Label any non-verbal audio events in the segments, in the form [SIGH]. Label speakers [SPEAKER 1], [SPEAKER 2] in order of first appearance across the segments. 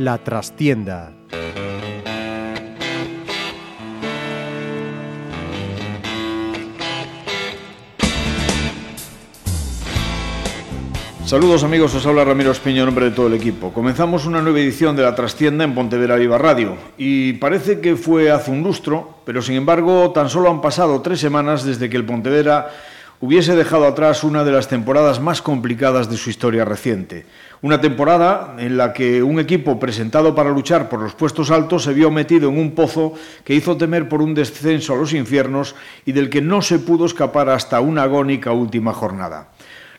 [SPEAKER 1] La trastienda
[SPEAKER 2] Saludos amigos, os habla Ramiro Espiño en nombre de todo el equipo. Comenzamos una nueva edición de La Trastienda en Pontevedra Viva Radio y parece que fue hace un lustro, pero sin embargo tan solo han pasado tres semanas desde que el Pontevedra hubiese dejado atrás una de las temporadas más complicadas de su historia reciente. Una temporada en la que un equipo presentado para luchar por los puestos altos se vio metido en un pozo que hizo temer por un descenso a los infiernos y del que no se pudo escapar hasta una agónica última jornada.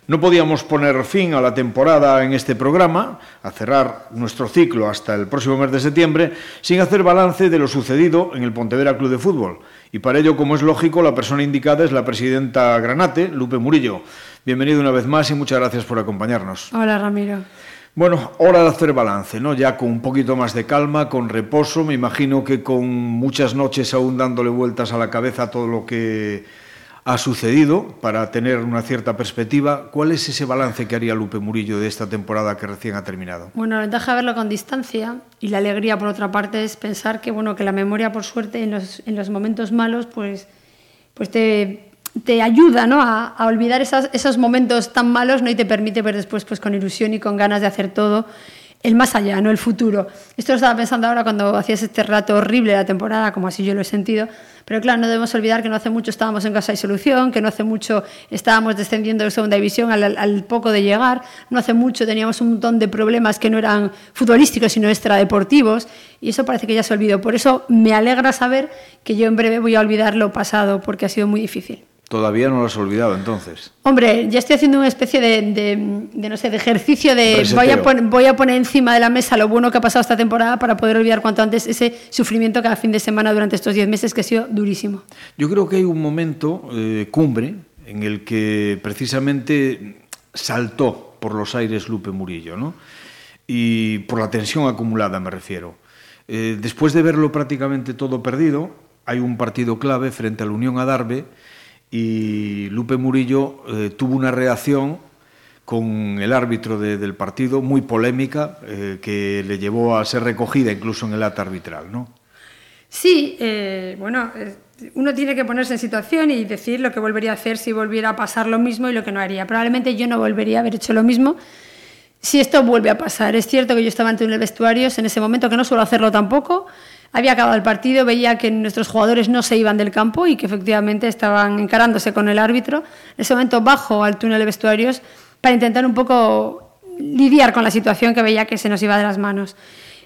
[SPEAKER 2] No podíamos poner fin a la temporada en este programa, a cerrar nuestro ciclo hasta el próximo mes de septiembre, sin hacer balance de lo sucedido en el Pontevedra Club de Fútbol. Y para ello, como es lógico, la persona indicada es la presidenta Granate, Lupe Murillo. Bienvenido una vez más y muchas gracias por acompañarnos.
[SPEAKER 3] Hola, Ramiro.
[SPEAKER 2] Bueno, hora de hacer balance, ¿no? Ya con un poquito más de calma, con reposo, me imagino que con muchas noches aún dándole vueltas a la cabeza todo lo que ha sucedido para tener una cierta perspectiva. ¿Cuál es ese balance que haría Lupe Murillo de esta temporada que recién ha terminado?
[SPEAKER 3] Bueno, la ventaja de verlo con distancia y la alegría por otra parte es pensar que bueno que la memoria por suerte en los, en los momentos malos pues, pues te, te ayuda ¿no? a, a olvidar esas, esos momentos tan malos ¿no? y te permite ver después pues, con ilusión y con ganas de hacer todo el más allá, no el futuro. Esto lo estaba pensando ahora cuando hacías este rato horrible de la temporada, como así yo lo he sentido, pero claro, no debemos olvidar que no hace mucho estábamos en Casa y Solución, que no hace mucho estábamos descendiendo de segunda división al, al, poco de llegar, no hace mucho teníamos un montón de problemas que no eran futbolísticos, sino extradeportivos, y eso parece que ya se olvidó. Por eso me alegra saber que yo en breve voy a olvidar lo pasado, porque ha sido muy difícil.
[SPEAKER 2] Todavía no lo has olvidado, entonces.
[SPEAKER 3] Hombre, ya estoy haciendo una especie de, de, de no sé, de ejercicio de voy a, pon, voy a, poner encima de la mesa lo bueno que ha pasado esta temporada para poder olvidar cuanto antes ese sufrimiento cada fin de semana durante estos 10 meses que ha sido durísimo.
[SPEAKER 2] Yo creo que hay un momento eh, cumbre en el que precisamente saltó por los aires Lupe Murillo, ¿no? Y por la tensión acumulada me refiero. Eh, después de verlo prácticamente todo perdido, hay un partido clave frente a la Unión Adarve y Lupe Murillo eh, tuvo una reacción con el árbitro de, del partido muy polémica eh, que le llevó a ser recogida incluso en el acta arbitral, ¿no?
[SPEAKER 3] Sí, eh, bueno, uno tiene que ponerse en situación y decir lo que volvería a hacer si volviera a pasar lo mismo y lo que no haría. Probablemente yo no volvería a haber hecho lo mismo si esto vuelve a pasar. Es cierto que yo estaba ante un vestuarios en ese momento, que no suelo hacerlo tampoco, había acabado el partido, veía que nuestros jugadores no se iban del campo y que efectivamente estaban encarándose con el árbitro. En ese momento bajo al túnel de vestuarios para intentar un poco lidiar con la situación que veía que se nos iba de las manos.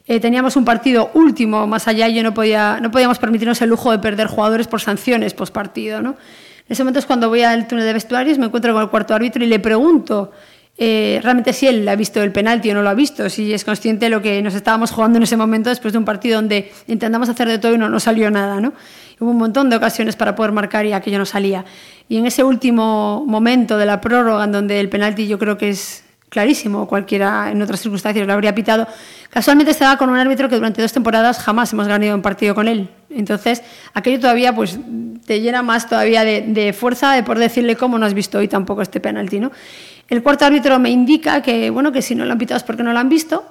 [SPEAKER 3] Eh, teníamos un partido último más allá y yo no, podía, no podíamos permitirnos el lujo de perder jugadores por sanciones post partido. En ese momento es cuando voy al túnel de vestuarios, me encuentro con el cuarto árbitro y le pregunto eh, realmente si él ha visto el penalti o no lo ha visto, si es consciente de lo que nos estábamos jugando en ese momento después de un partido donde intentamos hacer de todo y no, no salió nada. ¿no? Hubo un montón de ocasiones para poder marcar y aquello no salía. Y en ese último momento de la prórroga, en donde el penalti yo creo que es clarísimo, cualquiera en otras circunstancias lo habría pitado, casualmente estaba con un árbitro que durante dos temporadas jamás hemos ganado un partido con él. Entonces, aquello todavía pues, te llena más todavía de, de fuerza de poder decirle cómo no has visto hoy tampoco este penalti. ¿no? El cuarto árbitro me indica que, bueno, que si no lo han pitado es porque no lo han visto.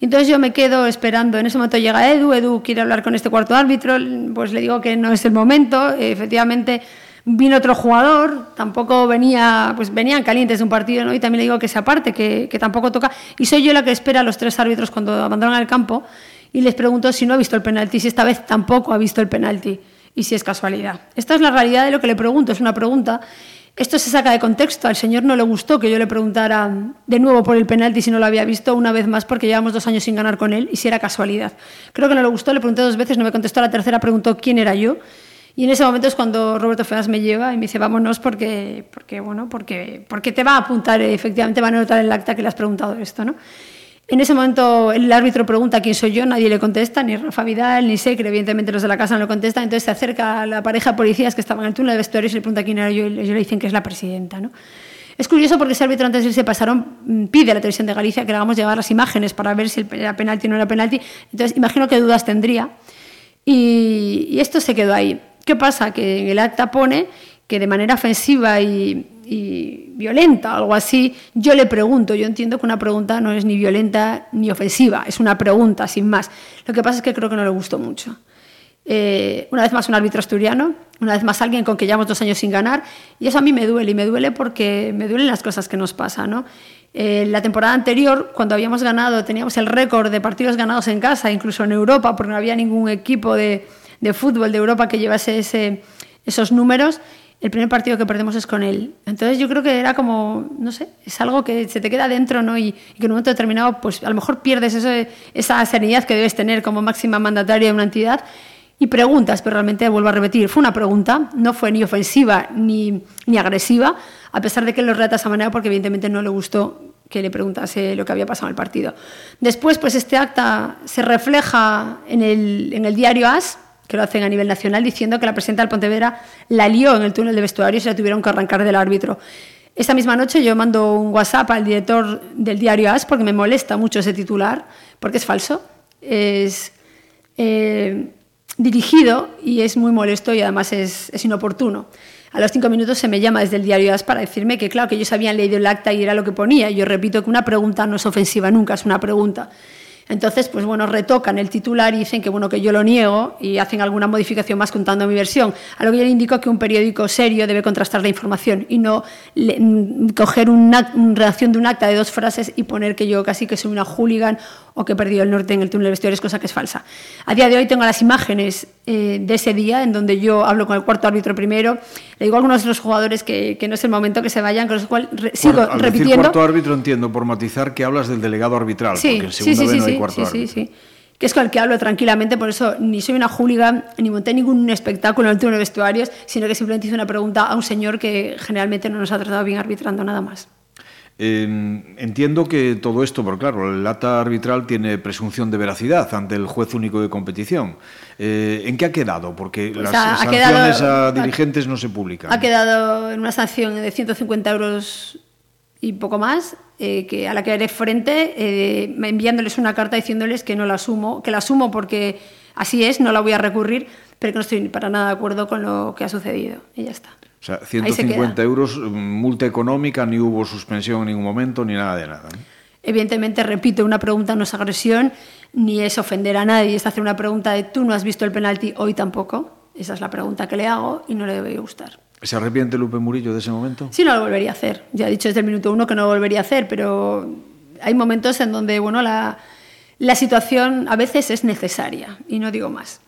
[SPEAKER 3] Entonces yo me quedo esperando. En ese momento llega Edu, Edu quiere hablar con este cuarto árbitro, pues le digo que no es el momento. Efectivamente vino otro jugador, tampoco venía, pues venían calientes de un partido, ¿no? Y también le digo que se aparte, que, que tampoco toca. Y soy yo la que espera a los tres árbitros cuando abandonan el campo y les pregunto si no ha visto el penalti, si esta vez tampoco ha visto el penalti y si es casualidad. Esta es la realidad de lo que le pregunto, es una pregunta esto se saca de contexto. Al señor no le gustó que yo le preguntara de nuevo por el penalti si no lo había visto una vez más porque llevamos dos años sin ganar con él y si era casualidad. Creo que no le gustó, le pregunté dos veces, no me contestó. La tercera preguntó quién era yo. Y en ese momento es cuando Roberto Feas me lleva y me dice, vámonos porque, porque, bueno, porque, porque te va a apuntar, efectivamente va a notar en el acta que le has preguntado esto. ¿no? En ese momento el árbitro pregunta quién soy yo, nadie le contesta, ni Rafa Vidal, ni Secre, evidentemente los de la casa no lo contestan, entonces se acerca a la pareja de policías que estaban en el túnel de vestuarios y le pregunta quién era yo y ellos le dicen que es la presidenta. ¿no? Es curioso porque ese árbitro antes de irse pasaron, mm, pide a la televisión de Galicia que le hagamos llevar las imágenes para ver si era penalti o no era penalti. Entonces, imagino qué dudas tendría. Y, y esto se quedó ahí. ¿Qué pasa? Que en el acta pone que de manera ofensiva y, y violenta, algo así, yo le pregunto, yo entiendo que una pregunta no es ni violenta ni ofensiva, es una pregunta sin más. Lo que pasa es que creo que no le gustó mucho. Eh, una vez más un árbitro asturiano, una vez más alguien con que llevamos dos años sin ganar, y eso a mí me duele, y me duele porque me duelen las cosas que nos pasan. ¿no? Eh, la temporada anterior, cuando habíamos ganado, teníamos el récord de partidos ganados en casa, incluso en Europa, porque no había ningún equipo de, de fútbol de Europa que llevase ese, esos números, el primer partido que perdemos es con él. Entonces yo creo que era como, no sé, es algo que se te queda dentro, ¿no? Y, que en un momento determinado, pues a lo mejor pierdes esa serenidad que debes tener como máxima mandataria de una entidad y preguntas, pero realmente vuelvo a repetir, fue una pregunta, no fue ni ofensiva ni, ni agresiva, a pesar de que lo relata de esa manera porque evidentemente no le gustó que le preguntase lo que había pasado en el partido. Después, pues este acta se refleja en el, en el diario AS, que lo hacen a nivel nacional, diciendo que la presidenta del Pontevedra la lió en el túnel de vestuario y se la tuvieron que arrancar del árbitro. Esta misma noche yo mando un WhatsApp al director del diario AS porque me molesta mucho ese titular, porque es falso, es eh, dirigido y es muy molesto y además es, es, inoportuno. A los cinco minutos se me llama desde el diario AS para decirme que, claro, que ellos habían leído el acta y era lo que ponía. Yo repito que una pregunta no es ofensiva nunca, es una pregunta. Entonces, pues bueno, retocan el titular y dicen que bueno que yo lo niego y hacen alguna modificación más contando mi versión. A lo que yo le indico que un periódico serio debe contrastar la información y no le, mm, coger una, una, redacción de un acta de dos frases y poner que yo casi que soy una hooligan o que he perdido el norte en el túnel de vestuarios, cosa que es falsa. A día de hoy tengo las imágenes eh, de ese día en donde yo hablo con el cuarto árbitro primero, le digo a algunos de los jugadores que, que no es el momento que se vayan, con los cuales re, sigo
[SPEAKER 2] bueno, al
[SPEAKER 3] repitiendo.
[SPEAKER 2] Decir cuarto árbitro entiendo por matizar que hablas del delegado arbitral,
[SPEAKER 3] sí,
[SPEAKER 2] porque en segunda
[SPEAKER 3] sí, sí,
[SPEAKER 2] no hay cuarto
[SPEAKER 3] sí,
[SPEAKER 2] árbitro.
[SPEAKER 3] sí, sí que es con el que hablo tranquilamente, por eso ni soy una hooligan, ni monté ningún espectáculo en el túnel de vestuarios, sino que simplemente hice una pregunta a un señor que generalmente no nos ha tratado bien arbitrando nada más.
[SPEAKER 2] Eh, entiendo que todo esto, porque claro, el acta arbitral tiene presunción de veracidad ante el juez único de competición. Eh, ¿En qué ha quedado? Porque
[SPEAKER 3] Pues
[SPEAKER 2] las
[SPEAKER 3] ha- ha
[SPEAKER 2] sanciones
[SPEAKER 3] quedado-
[SPEAKER 2] a dirigentes no se publican.
[SPEAKER 3] Ha quedado en una sanción de 150 euros y poco más, eh, que a la que haré frente, eh, enviándoles una carta diciéndoles que no la asumo, que la asumo porque así es, no la voy a recurrir, pero que no estoy para nada de acuerdo con lo que ha sucedido. Y ya está.
[SPEAKER 2] O sea,
[SPEAKER 3] Ahí se
[SPEAKER 2] 150
[SPEAKER 3] queda.
[SPEAKER 2] euros, mm, multa económica, ni hubo suspensión en ningún momento, ni nada de nada.
[SPEAKER 3] Evidentemente, repito, una pregunta no es agresión, ni es ofender a nadie, es hacer una pregunta de tú no has visto el penalti, hoy tampoco. Esa es la pregunta que le hago y no le debe gustar.
[SPEAKER 2] ¿Se arrepiente Lupe Murillo de ese momento?
[SPEAKER 3] Sí, no lo volvería a hacer. Ya he dicho desde el minuto uno que no lo volvería a hacer, pero hay momentos en donde bueno, la, la situación a veces es necesaria y no digo más.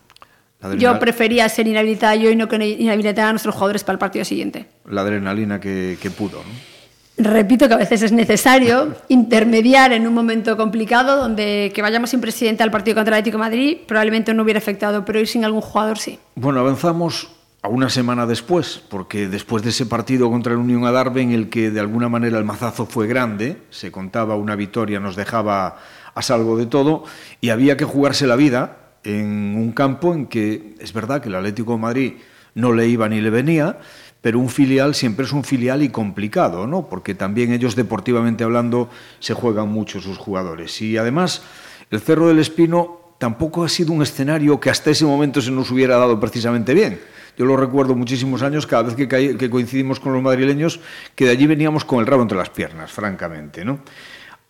[SPEAKER 3] Yo prefería ser inhabilitada yo y no que inhabilitar a nuestros jugadores para el partido siguiente.
[SPEAKER 2] la adrenalina que, que pudo. ¿no?
[SPEAKER 3] Repito que a veces es necesario [LAUGHS] intermediar en un momento complicado donde que vayamos sin presidente al partido contra el Atlético de Madrid probablemente no hubiera afectado, pero ir sin algún jugador sí.
[SPEAKER 2] Bueno, avanzamos a una semana después, porque después de ese partido contra el Unión Adarve, en el que de alguna manera el mazazo fue grande, se contaba una victoria, nos dejaba a salvo de todo, y había que jugarse la vida en un campo en que es verdad que el Atlético de Madrid no le iba ni le venía, pero un filial siempre es un filial y complicado, ¿no? Porque también ellos deportivamente hablando se juegan mucho sus jugadores. Y además, el Cerro del Espino tampoco ha sido un escenario que hasta ese momento se nos hubiera dado precisamente bien. Yo lo recuerdo muchísimos años, cada vez que, que coincidimos con los madrileños, que de allí veníamos con el rabo entre las piernas, francamente. ¿no?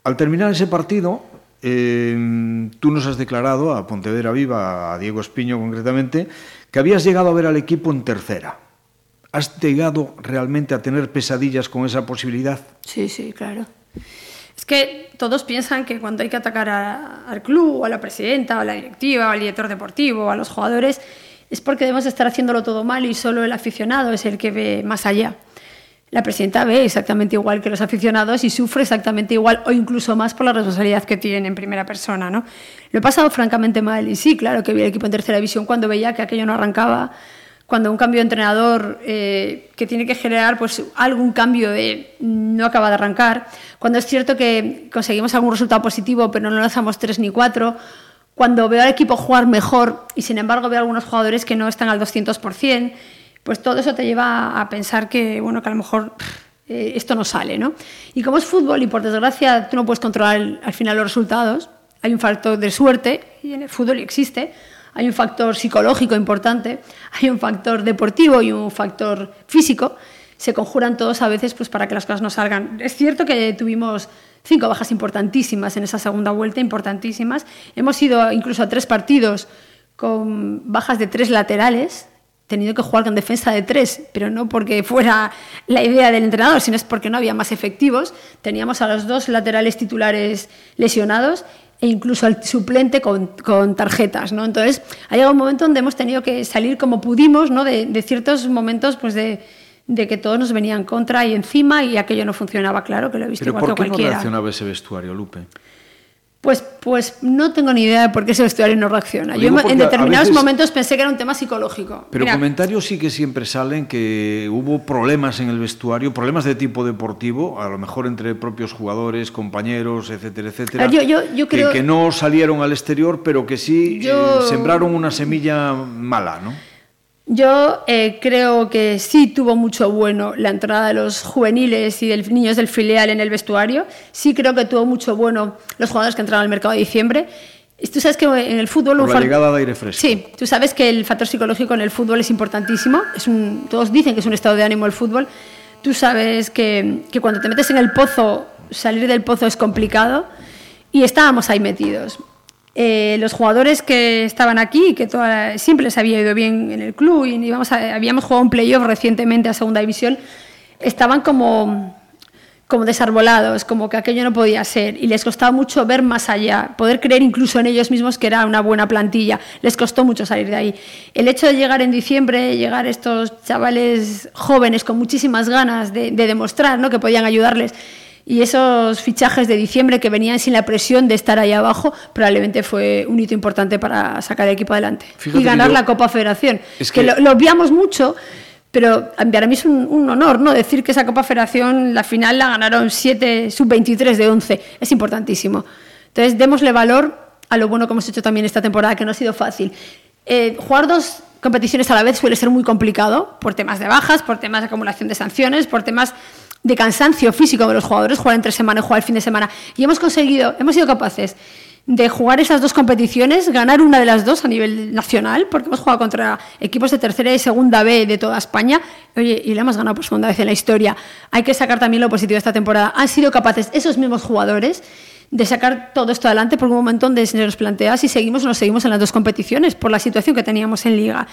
[SPEAKER 2] Al terminar ese partido, eh, tú nos has declarado a Pontevedra Viva, a Diego Espiño concretamente, que habías llegado a ver al equipo en tercera. ¿Has llegado realmente a tener pesadillas con esa posibilidad?
[SPEAKER 3] Sí, sí, claro. Es que todos piensan que cuando hay que atacar al club, o a la presidenta, o a la directiva, o al director deportivo, o a los jugadores, es porque debemos estar haciéndolo todo mal y solo el aficionado es el que ve más allá. La presidenta ve exactamente igual que los aficionados y sufre exactamente igual o incluso más por la responsabilidad que tiene en primera persona. ¿no? Lo he pasado francamente mal y sí, claro que vi el equipo en tercera división cuando veía que aquello no arrancaba, cuando un cambio de entrenador eh, que tiene que generar pues, algún cambio de no acaba de arrancar, cuando es cierto que conseguimos algún resultado positivo pero no lanzamos tres ni cuatro, cuando veo al equipo jugar mejor y sin embargo veo algunos jugadores que no están al 200%, pues todo eso te lleva a pensar que, bueno, que a lo mejor eh, esto no sale, ¿no? Y como es fútbol y por desgracia tú no puedes controlar al final los resultados, hay un factor de suerte, y en el fútbol existe, hay un factor psicológico importante, [LAUGHS] hay un factor deportivo y un factor físico, se conjuran todos a veces pues, para que las cosas no salgan. Es cierto que tuvimos cinco bajas importantísimas en esa segunda vuelta, importantísimas. Hemos ido incluso a tres partidos con bajas de tres laterales, tenido que jugar con defensa de tres, pero no porque fuera la idea del entrenador, sino es porque no había más efectivos. Teníamos a los dos laterales titulares lesionados e incluso al suplente con, tarjetas, ¿no? Entonces, ha llegado un momento donde hemos tenido que salir como pudimos, ¿no? De, de ciertos momentos, pues de, de que todos nos venían contra y encima y aquello no funcionaba, claro, que lo he visto
[SPEAKER 2] ¿Pero
[SPEAKER 3] igual
[SPEAKER 2] por qué
[SPEAKER 3] cualquiera.
[SPEAKER 2] no reaccionaba ese vestuario, Lupe?
[SPEAKER 3] Pues, pues no tengo ni idea de por qué ese vestuario no reacciona. Yo en determinados veces, momentos pensé que era un tema psicológico.
[SPEAKER 2] Pero Mira, comentarios sí que siempre salen que hubo problemas en el vestuario, problemas de tipo deportivo, a lo mejor entre propios jugadores, compañeros, etcétera, etcétera.
[SPEAKER 3] Yo, yo, yo creo...
[SPEAKER 2] que, que, no salieron al exterior, pero que sí eh, sembraron una semilla mala, ¿no?
[SPEAKER 3] Yo eh, creo que sí tuvo mucho bueno la entrada de los juveniles y de niños del filial en el vestuario. Sí creo que tuvo mucho bueno los jugadores que entraron al mercado de diciembre. Tú sabes que en el fútbol...
[SPEAKER 2] Por la llegada de aire fresco.
[SPEAKER 3] Sí, tú sabes que el factor psicológico en el fútbol es importantísimo. Es un, todos dicen que es un estado de ánimo el fútbol. Tú sabes que, que cuando te metes en el pozo, salir del pozo es complicado. Y estábamos ahí metidos. Eh, los jugadores que estaban aquí, que siempre les había ido bien en el club y habíamos jugado un playoff recientemente a Segunda División, estaban como, como desarbolados, como que aquello no podía ser y les costaba mucho ver más allá, poder creer incluso en ellos mismos que era una buena plantilla, les costó mucho salir de ahí. El hecho de llegar en diciembre, llegar estos chavales jóvenes con muchísimas ganas de, de demostrar ¿no? que podían ayudarles, y esos fichajes de diciembre que venían sin la presión de estar ahí abajo, probablemente fue un hito importante para sacar el equipo adelante Fíjate y ganar yo, la Copa Federación. Es que, que lo, lo, obviamos mucho, pero para mí es un, un, honor ¿no? decir que esa Copa Federación, la final la ganaron 7 sub-23 de 11. Es importantísimo. Entonces, démosle valor a lo bueno que hemos hecho también esta temporada, que no ha sido fácil. Eh, jugar dos competiciones a la vez suele ser muy complicado por temas de bajas, por temas de acumulación de sanciones, por temas de cansancio físico de los jugadores, jugar entre semana y jugar el fin de semana. Y hemos conseguido, hemos sido capaces de jugar esas dos competiciones, ganar una de las dos a nivel nacional, porque hemos jugado contra equipos de tercera y segunda B de toda España, oye, y le hemos ganado por segunda vez en la historia. Hay que sacar también lo positivo de esta temporada. Han sido capaces esos mismos jugadores de sacar todo esto adelante por un momento donde se nos plantea si seguimos o no seguimos en las dos competiciones, por la situación que teníamos en Liga.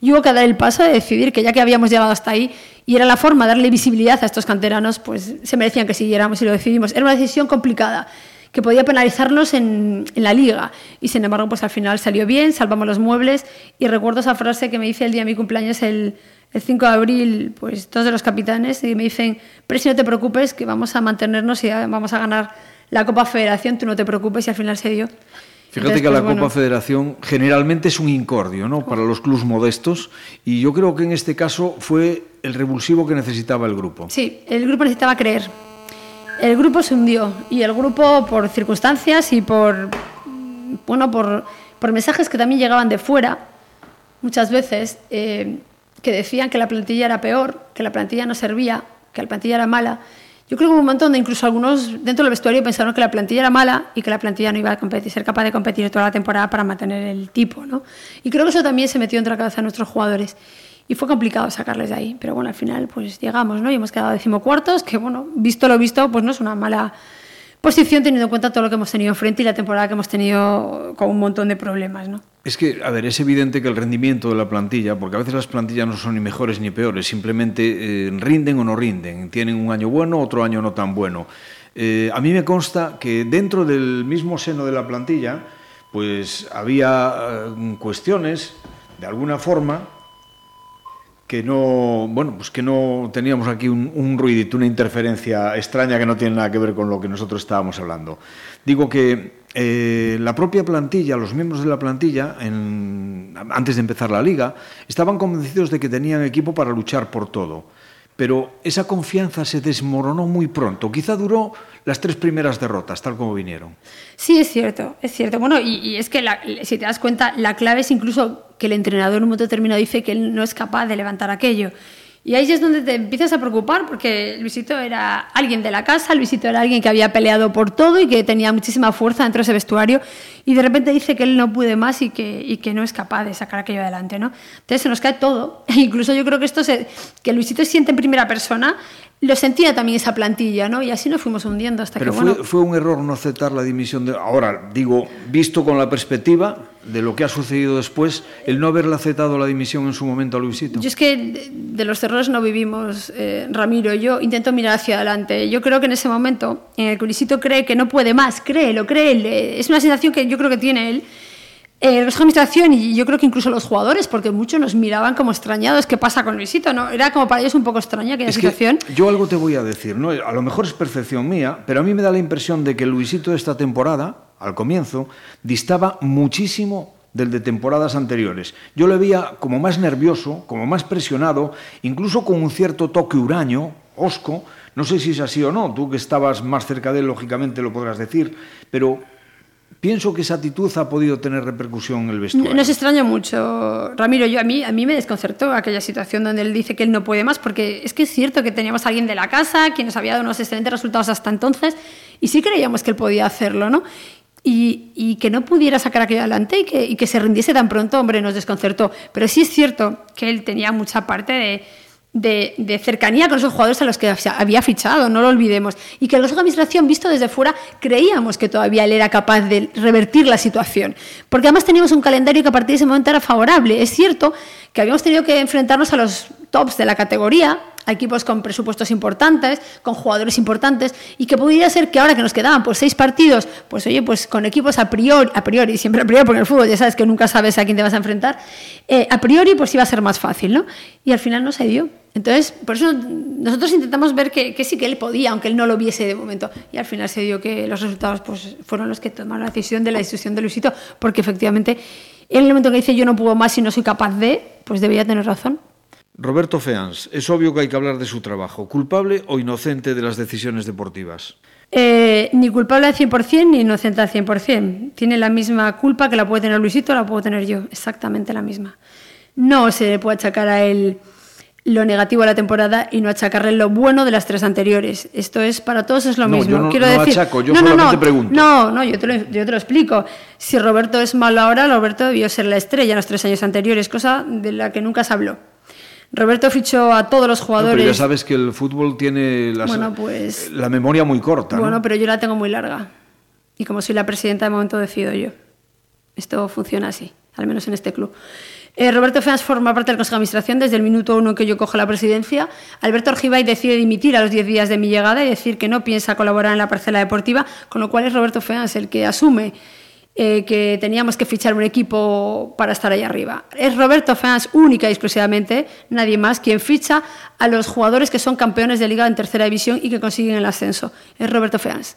[SPEAKER 3] Y hubo que dar el paso de decidir que ya que habíamos llegado hasta ahí y era la forma de darle visibilidad a estos canteranos, pues se merecían que siguiéramos y lo decidimos. Era una decisión complicada que podía penalizarnos en, en, la liga y sin embargo pues al final salió bien, salvamos los muebles y recuerdo esa frase que me dice el día de mi cumpleaños el, el 5 de abril pues todos de los capitanes y me dicen, pero si no te preocupes que vamos a mantenernos y vamos a ganar la Copa Federación, tú no te preocupes y al final se dio.
[SPEAKER 2] Fíjate Entonces, que la pues, Copa bueno. Federación generalmente es un incordio ¿no? para los clubes modestos y yo creo que en este caso fue el revulsivo que necesitaba el grupo.
[SPEAKER 3] Sí, el grupo necesitaba creer. El grupo se hundió y el grupo por circunstancias y por, bueno, por, por mensajes que también llegaban de fuera, muchas veces, eh, que decían que la plantilla era peor, que la plantilla no servía, que la plantilla era mala. Yo creo que hubo un momento donde incluso algunos dentro del vestuario pensaron que la plantilla era mala y que la plantilla no iba a competir, ser capaz de competir toda la temporada para mantener el tipo. ¿no? Y creo que eso también se metió entre la cabeza de nuestros jugadores. Y fue complicado sacarles de ahí. Pero bueno, al final pues llegamos ¿no? y hemos quedado decimocuartos, que bueno, visto lo visto, pues no es una mala posición teniendo en cuenta todo lo que hemos tenido enfrente y la temporada que hemos tenido con un montón de problemas. ¿no?
[SPEAKER 2] Es que, a ver, es evidente que el rendimiento de la plantilla, porque a veces las plantillas no son ni mejores ni peores, simplemente eh, rinden o no rinden, tienen un año bueno, otro año no tan bueno. Eh, a mí me consta que dentro del mismo seno de la plantilla, pues había eh, cuestiones, de alguna forma, que no, bueno, pues que no teníamos aquí un, ruidito, una interferencia extraña que no tiene nada que ver con lo que nosotros estábamos hablando. Digo que eh, la propia plantilla, los miembros de la plantilla, antes de empezar la liga, estaban convencidos de que tenían equipo para luchar por todo. Pero esa confianza se desmoronó muy pronto. Quizá duró las tres primeras derrotas, tal como vinieron.
[SPEAKER 3] Sí, es cierto, es cierto. Bueno, y, es que si te das cuenta, la clave es incluso que el entrenador en un momento determinado dice que él no es capaz de levantar aquello. Y ahí es donde te empiezas a preocupar porque Luisito era alguien de la casa, Luisito era alguien que había peleado por todo y que tenía muchísima fuerza dentro de ese vestuario y de repente dice que él no puede más y que, y que no es capaz de sacar aquello adelante, ¿no? Entonces se nos cae todo. [LAUGHS] incluso yo creo que esto se, que Luisito siente en primera persona lo sentía también esa plantilla, ¿no? Y así nos fuimos hundiendo hasta
[SPEAKER 2] Pero
[SPEAKER 3] que,
[SPEAKER 2] fue,
[SPEAKER 3] bueno...
[SPEAKER 2] fue un error no aceptar la dimisión de... Ahora, digo, visto con la perspectiva de lo que ha sucedido después, el no haberle aceptado la dimisión en su momento a Luisito.
[SPEAKER 3] Yo es que de, los errores no vivimos, eh, Ramiro. Yo intento mirar hacia adelante. Yo creo que en ese momento en el que Luisito cree que no puede más, cree, lo cree, él, es una sensación que yo creo que tiene él. Eh, el Consejo de Administración y yo creo que incluso los jugadores, porque muchos nos miraban como extrañados, ¿qué pasa con Luisito? ¿no? Era como para ellos un poco extraña aquella
[SPEAKER 2] Es que
[SPEAKER 3] situación.
[SPEAKER 2] yo algo te voy a decir, ¿no? A lo mejor es percepción mía, pero a mí me da la impresión de que Luisito esta temporada, al comienzo, distaba muchísimo del de temporadas anteriores. Yo le veía como más nervioso, como más presionado, incluso con un cierto toque huraño, osco. No sé si es así o no, tú que estabas más cerca de él, lógicamente lo podrás decir, pero pienso que esa actitud ha podido tener repercusión en el vestuario.
[SPEAKER 3] Nos extraña mucho, Ramiro. Yo, a, mí, a mí me desconcertó aquella situación donde él dice que él no puede más, porque es que es cierto que teníamos a alguien de la casa, quien nos había dado unos excelentes resultados hasta entonces, y sí creíamos que él podía hacerlo, ¿no? Y, que no pudiera sacar aquello adelante y que, se rindiese tan pronto, hombre, nos desconcertó. Pero sí es cierto que él tenía mucha parte de cercanía con esos jugadores a los que había fichado, no lo olvidemos. Y que el Consejo de Administración, visto desde fuera, creíamos que todavía él era capaz de revertir la situación. Porque además teníamos un calendario que a partir de ese momento era favorable. Es cierto que habíamos tenido que enfrentarnos a los tops de la categoría, equipos con presupuestos importantes, con jugadores importantes, y que pudiera ser que ahora que nos quedaban pues seis partidos, pues oye, pues con equipos a priori, a priori, siempre a priori, porque en el fútbol ya sabes que nunca sabes a quién te vas a enfrentar, eh, a priori pues iba a ser más fácil, ¿no? Y al final no se dio. Entonces, por eso nosotros intentamos ver que, que, sí que él podía, aunque él no lo viese de momento. Y al final se dio que los resultados pues, fueron los que tomaron la decisión de la institución de Luisito, porque efectivamente, en el momento que dice yo no puedo más y no soy capaz de, pues debería tener razón.
[SPEAKER 2] Roberto Feans, es obvio que hay que hablar de su trabajo. ¿Culpable o inocente de las decisiones deportivas?
[SPEAKER 3] Eh, ni culpable al 100% ni inocente al 100%. Tiene la misma culpa que la puede tener Luisito, la puedo tener yo. Exactamente la misma. No se le puede achacar a él lo negativo de la temporada y no achacarle lo bueno de las tres anteriores. Esto es para todos es lo
[SPEAKER 2] no,
[SPEAKER 3] mismo.
[SPEAKER 2] Yo no,
[SPEAKER 3] Quiero
[SPEAKER 2] no
[SPEAKER 3] decir,
[SPEAKER 2] achaco, yo
[SPEAKER 3] no,
[SPEAKER 2] solamente
[SPEAKER 3] no, no,
[SPEAKER 2] pregunto.
[SPEAKER 3] No, no, yo te, lo, yo te lo explico. Si Roberto es malo ahora, Roberto debió ser la estrella en los tres años anteriores, cosa de la que nunca se habló. Roberto fichó a todos los jugadores.
[SPEAKER 2] No, pero ya sabes que el fútbol tiene las,
[SPEAKER 3] bueno, pues,
[SPEAKER 2] la memoria muy corta.
[SPEAKER 3] Bueno,
[SPEAKER 2] ¿no?
[SPEAKER 3] pero yo la tengo muy larga. Y como soy la presidenta, de momento decido yo. Esto funciona así, al menos en este club. Eh, Roberto Feas forma parte del Consejo de Administración desde el minuto uno en que yo cojo la presidencia. Alberto Orgibay decide dimitir a los 10 días de mi llegada y decir que no piensa colaborar en la parcela deportiva, con lo cual es Roberto Feas el que asume eh, que teníamos que fichar un equipo para estar ahí arriba. Es Roberto Feas única y exclusivamente, nadie más, quien ficha a los jugadores que son campeones de liga en tercera división y que consiguen el ascenso. Es Roberto Feas.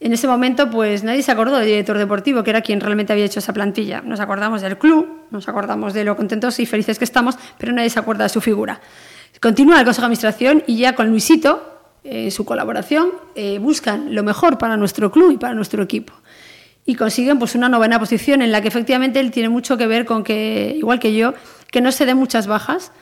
[SPEAKER 3] En ese momento, pues nadie se acordó del director deportivo, que era quien realmente había hecho esa plantilla. Nos acordamos del club, nos acordamos de lo contentos y felices que estamos, pero nadie se acuerda de su figura. Continúa el Consejo de Administración y ya con Luisito, en eh, su colaboración, eh, buscan lo mejor para nuestro club y para nuestro equipo. Y consiguen pues, una novena posición en la que efectivamente él tiene mucho que ver con que, igual que yo, que no se den muchas bajas,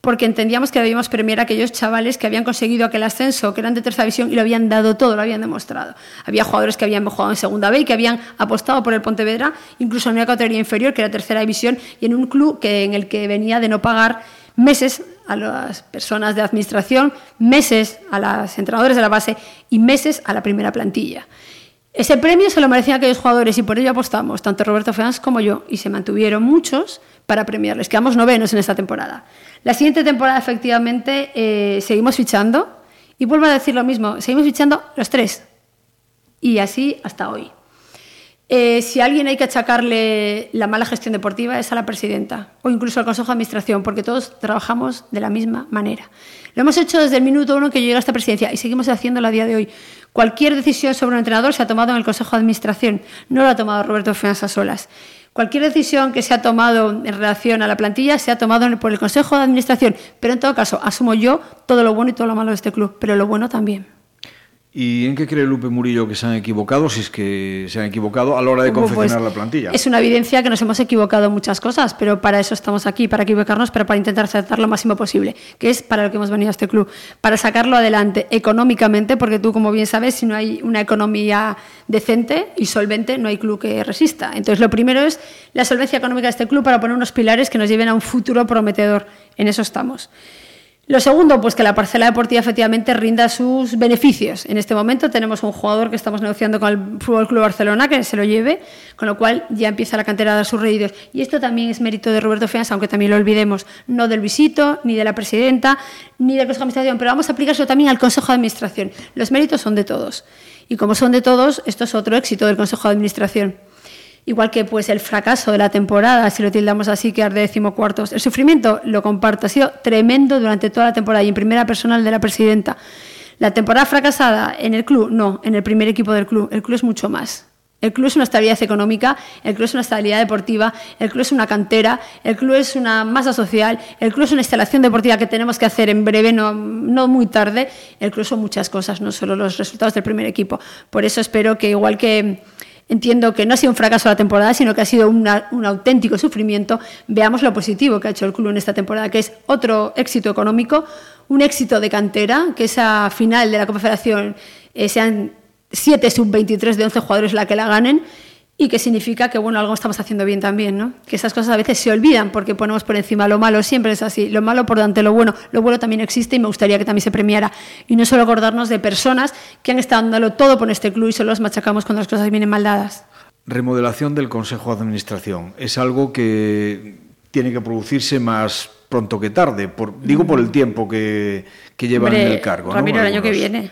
[SPEAKER 3] porque entendíamos que debíamos premiar a aquellos chavales que habían conseguido aquel ascenso, que eran de tercera división y lo habían dado todo, lo habían demostrado. Había jugadores que habían jugado en segunda B y que habían apostado por el Pontevedra, incluso en una categoría inferior, que era tercera división, y en un club que, en el que venía de no pagar meses a las personas de administración, meses a los entrenadores de la base y meses a la primera plantilla. Ese premio se lo merecían aquellos jugadores y por ello apostamos, tanto Roberto Feans como yo, y se mantuvieron muchos para premiarles. Quedamos novenos en esta temporada. La siguiente temporada, efectivamente, eh, seguimos fichando. Y vuelvo a decir lo mismo, seguimos fichando los tres. Y así hasta hoy. Eh, si a alguien hay que achacarle la mala gestión deportiva es a la presidenta o incluso al Consejo de Administración, porque todos trabajamos de la misma manera. Lo hemos hecho desde el minuto uno que yo llegué a esta presidencia y seguimos haciéndolo a día de hoy. Cualquier decisión sobre un entrenador se ha tomado en el Consejo de Administración, no lo ha tomado Roberto Fianza solas. Cualquier decisión que se ha tomado en relación a la plantilla se ha tomado por el Consejo de Administración, pero en todo caso asumo yo todo lo bueno y todo lo malo de este club, pero lo bueno también.
[SPEAKER 2] ¿Y en qué cree Lupe Murillo que se han equivocado, si es que se han equivocado a la hora de confeccionar
[SPEAKER 3] pues,
[SPEAKER 2] la plantilla?
[SPEAKER 3] Es una evidencia que nos hemos equivocado en muchas cosas, pero para eso estamos aquí, para equivocarnos, pero para intentar acertar lo máximo posible, que es para lo que hemos venido a este club, para sacarlo adelante económicamente, porque tú, como bien sabes, si no hay una economía decente y solvente, no hay club que resista. Entonces, lo primero es la solvencia económica de este club para poner unos pilares que nos lleven a un futuro prometedor. En eso estamos. Lo segundo, pues que la parcela deportiva efectivamente rinda sus beneficios. En este momento tenemos un jugador que estamos negociando con el Fútbol Club Barcelona que se lo lleve, con lo cual ya empieza la cantera a dar sus reídos. Y esto también es mérito de Roberto Fianza, aunque también lo olvidemos, no del visito, ni de la presidenta, ni del Consejo de Administración, pero vamos a aplicárselo también al Consejo de Administración. Los méritos son de todos. Y como son de todos, esto es otro éxito del Consejo de Administración igual que pues el fracaso de la temporada, si lo tildamos así, que arde decimocuartos. El sufrimiento, lo comparto, ha sido tremendo durante toda la temporada y en primera personal de la presidenta. La temporada fracasada en el club, no, en el primer equipo del club. El club es mucho más. El club es una estabilidad económica, el club es una estabilidad deportiva, el club es una cantera, el club es una masa social, el club es una instalación deportiva que tenemos que hacer en breve, no, no muy tarde. El club son muchas cosas, no solo los resultados del primer equipo. Por eso espero que, igual que entiendo que no ha sido un fracaso la temporada, sino que ha sido un auténtico sufrimiento, veamos lo positivo que ha hecho el club en esta temporada, que es otro éxito económico, un éxito de cantera, que esa final de la Copa Federación eh, sean 7 sub-23 de 11 jugadores la que la ganen, y que significa que bueno, algo estamos haciendo bien también, ¿no? Que esas cosas a veces se olvidan porque ponemos por encima lo malo, siempre es así, lo malo por delante lo bueno, lo bueno también existe y me gustaría que también se premiara y no solo acordarnos de personas que han estado dándolo todo por este club y solo los machacamos cuando las cosas vienen mal dadas.
[SPEAKER 2] Remodelación del Consejo de Administración es algo que tiene que producirse más pronto que tarde, por, digo por el tiempo que, que llevan en el cargo.
[SPEAKER 3] Ramiro, el año que viene,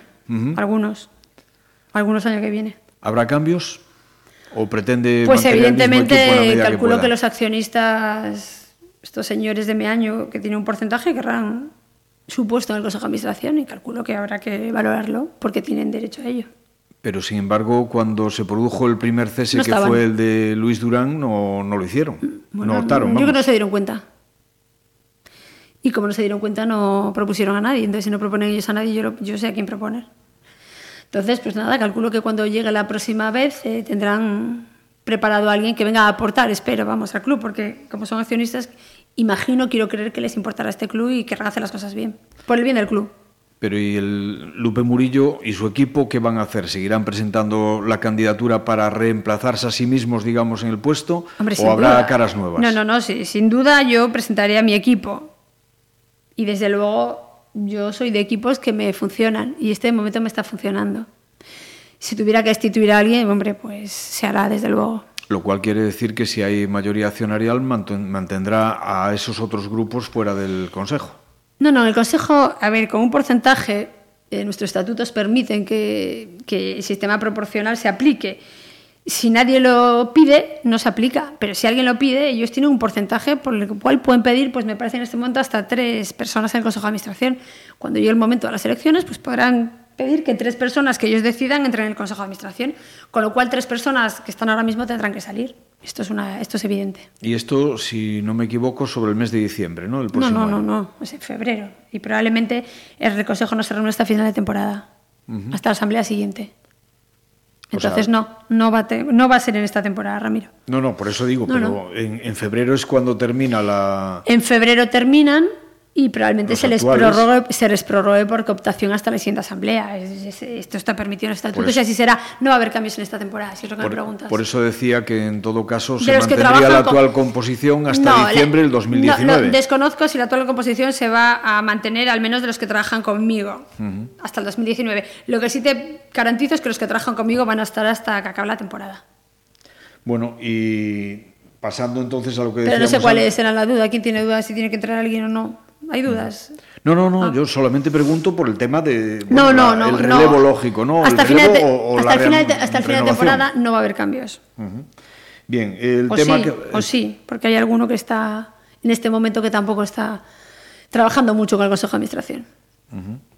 [SPEAKER 3] algunos, algunos años que viene.
[SPEAKER 2] ¿Habrá cambios? ¿O pretende
[SPEAKER 3] Pues evidentemente calculo que, los accionistas, estos señores de mi año que tienen un porcentaje, querrán su puesto en el Consejo de Administración y calculo que habrá que valorarlo porque tienen derecho a ello.
[SPEAKER 2] Pero sin embargo, cuando se produjo el primer cese, que fue el de Luis Durán, no, no lo hicieron. no optaron. Yo
[SPEAKER 3] creo que no se dieron cuenta. Y como no se dieron cuenta, no propusieron a nadie. Entonces, si no proponen ellos a nadie, yo, yo sé a quién proponer. Entonces, pues nada, calculo que cuando llegue la próxima vez eh, tendrán preparado a alguien que venga a aportar, espero, vamos, al club, porque como son accionistas, imagino, quiero creer que les importará este club y querrán hacer las cosas bien, por el bien del club.
[SPEAKER 2] Pero ¿y el Lupe Murillo y su equipo qué van a hacer? ¿Seguirán presentando la candidatura para reemplazarse a sí mismos, digamos, en el puesto? ¿O habrá caras nuevas?
[SPEAKER 3] No, no, no, sí, sin duda yo presentaré a mi equipo. Y desde luego yo soy de equipos que me funcionan y este momento me está funcionando. Si tuviera que destituir a alguien, hombre, pues se hará desde luego.
[SPEAKER 2] Lo cual quiere decir que si hay mayoría accionarial mantendrá a esos otros grupos fuera del Consejo.
[SPEAKER 3] No, no, el Consejo, a ver, con un porcentaje, eh, nuestros estatutos permiten que, que el sistema proporcional se aplique si nadie lo pide, no se aplica, pero si alguien lo pide, ellos tienen un porcentaje por el cual pueden pedir, pues me parece en este momento hasta tres personas en el Consejo de Administración. Cuando llegue el momento de las elecciones, pues podrán pedir que tres personas que ellos decidan entren en el Consejo de Administración, con lo cual tres personas que están ahora mismo tendrán que salir. Esto es, una, esto es evidente.
[SPEAKER 2] Y esto, si no me equivoco, sobre el mes de diciembre, ¿no? El
[SPEAKER 3] no, no, no, no, es en febrero. Y probablemente el Consejo no se reúne hasta final de temporada, hasta la asamblea siguiente. Entonces no, no va, a no va a ser en esta temporada, Ramiro.
[SPEAKER 2] No, no, por eso digo, pero En, en, febrero es cuando termina la...
[SPEAKER 3] En febrero terminan y probablemente se les, prorrogue, se les prorrogue por cooptación hasta la siguiente asamblea. esto está permitido en el estatuto y así será. No va a haber cambios en esta temporada, si es lo que
[SPEAKER 2] por,
[SPEAKER 3] me preguntas.
[SPEAKER 2] Por eso decía que en todo caso se mantendría la actual composición hasta diciembre del 2019.
[SPEAKER 3] desconozco si la actual composición se va a mantener, al menos de los que trabajan conmigo, hasta el 2019. Lo que sí te garantizo es que los que trabajan conmigo van a estar hasta que acabe la temporada.
[SPEAKER 2] Bueno, y pasando entonces a lo que
[SPEAKER 3] Pero no sé cuál es la duda. ¿Quién tiene dudas si tiene que entrar alguien o no? ¿Hay dudas?
[SPEAKER 2] No, no, no, ah. yo solamente pregunto por el tema de no, no, no, el relevo lógico, ¿no?
[SPEAKER 3] Hasta el, final, de, hasta el final, de, hasta el final de temporada no va a haber cambios.
[SPEAKER 2] Bien, el
[SPEAKER 3] o
[SPEAKER 2] tema
[SPEAKER 3] sí,
[SPEAKER 2] que...
[SPEAKER 3] O sí, porque hay alguno que está en este momento que tampoco está trabajando mucho con el Consejo de Administración.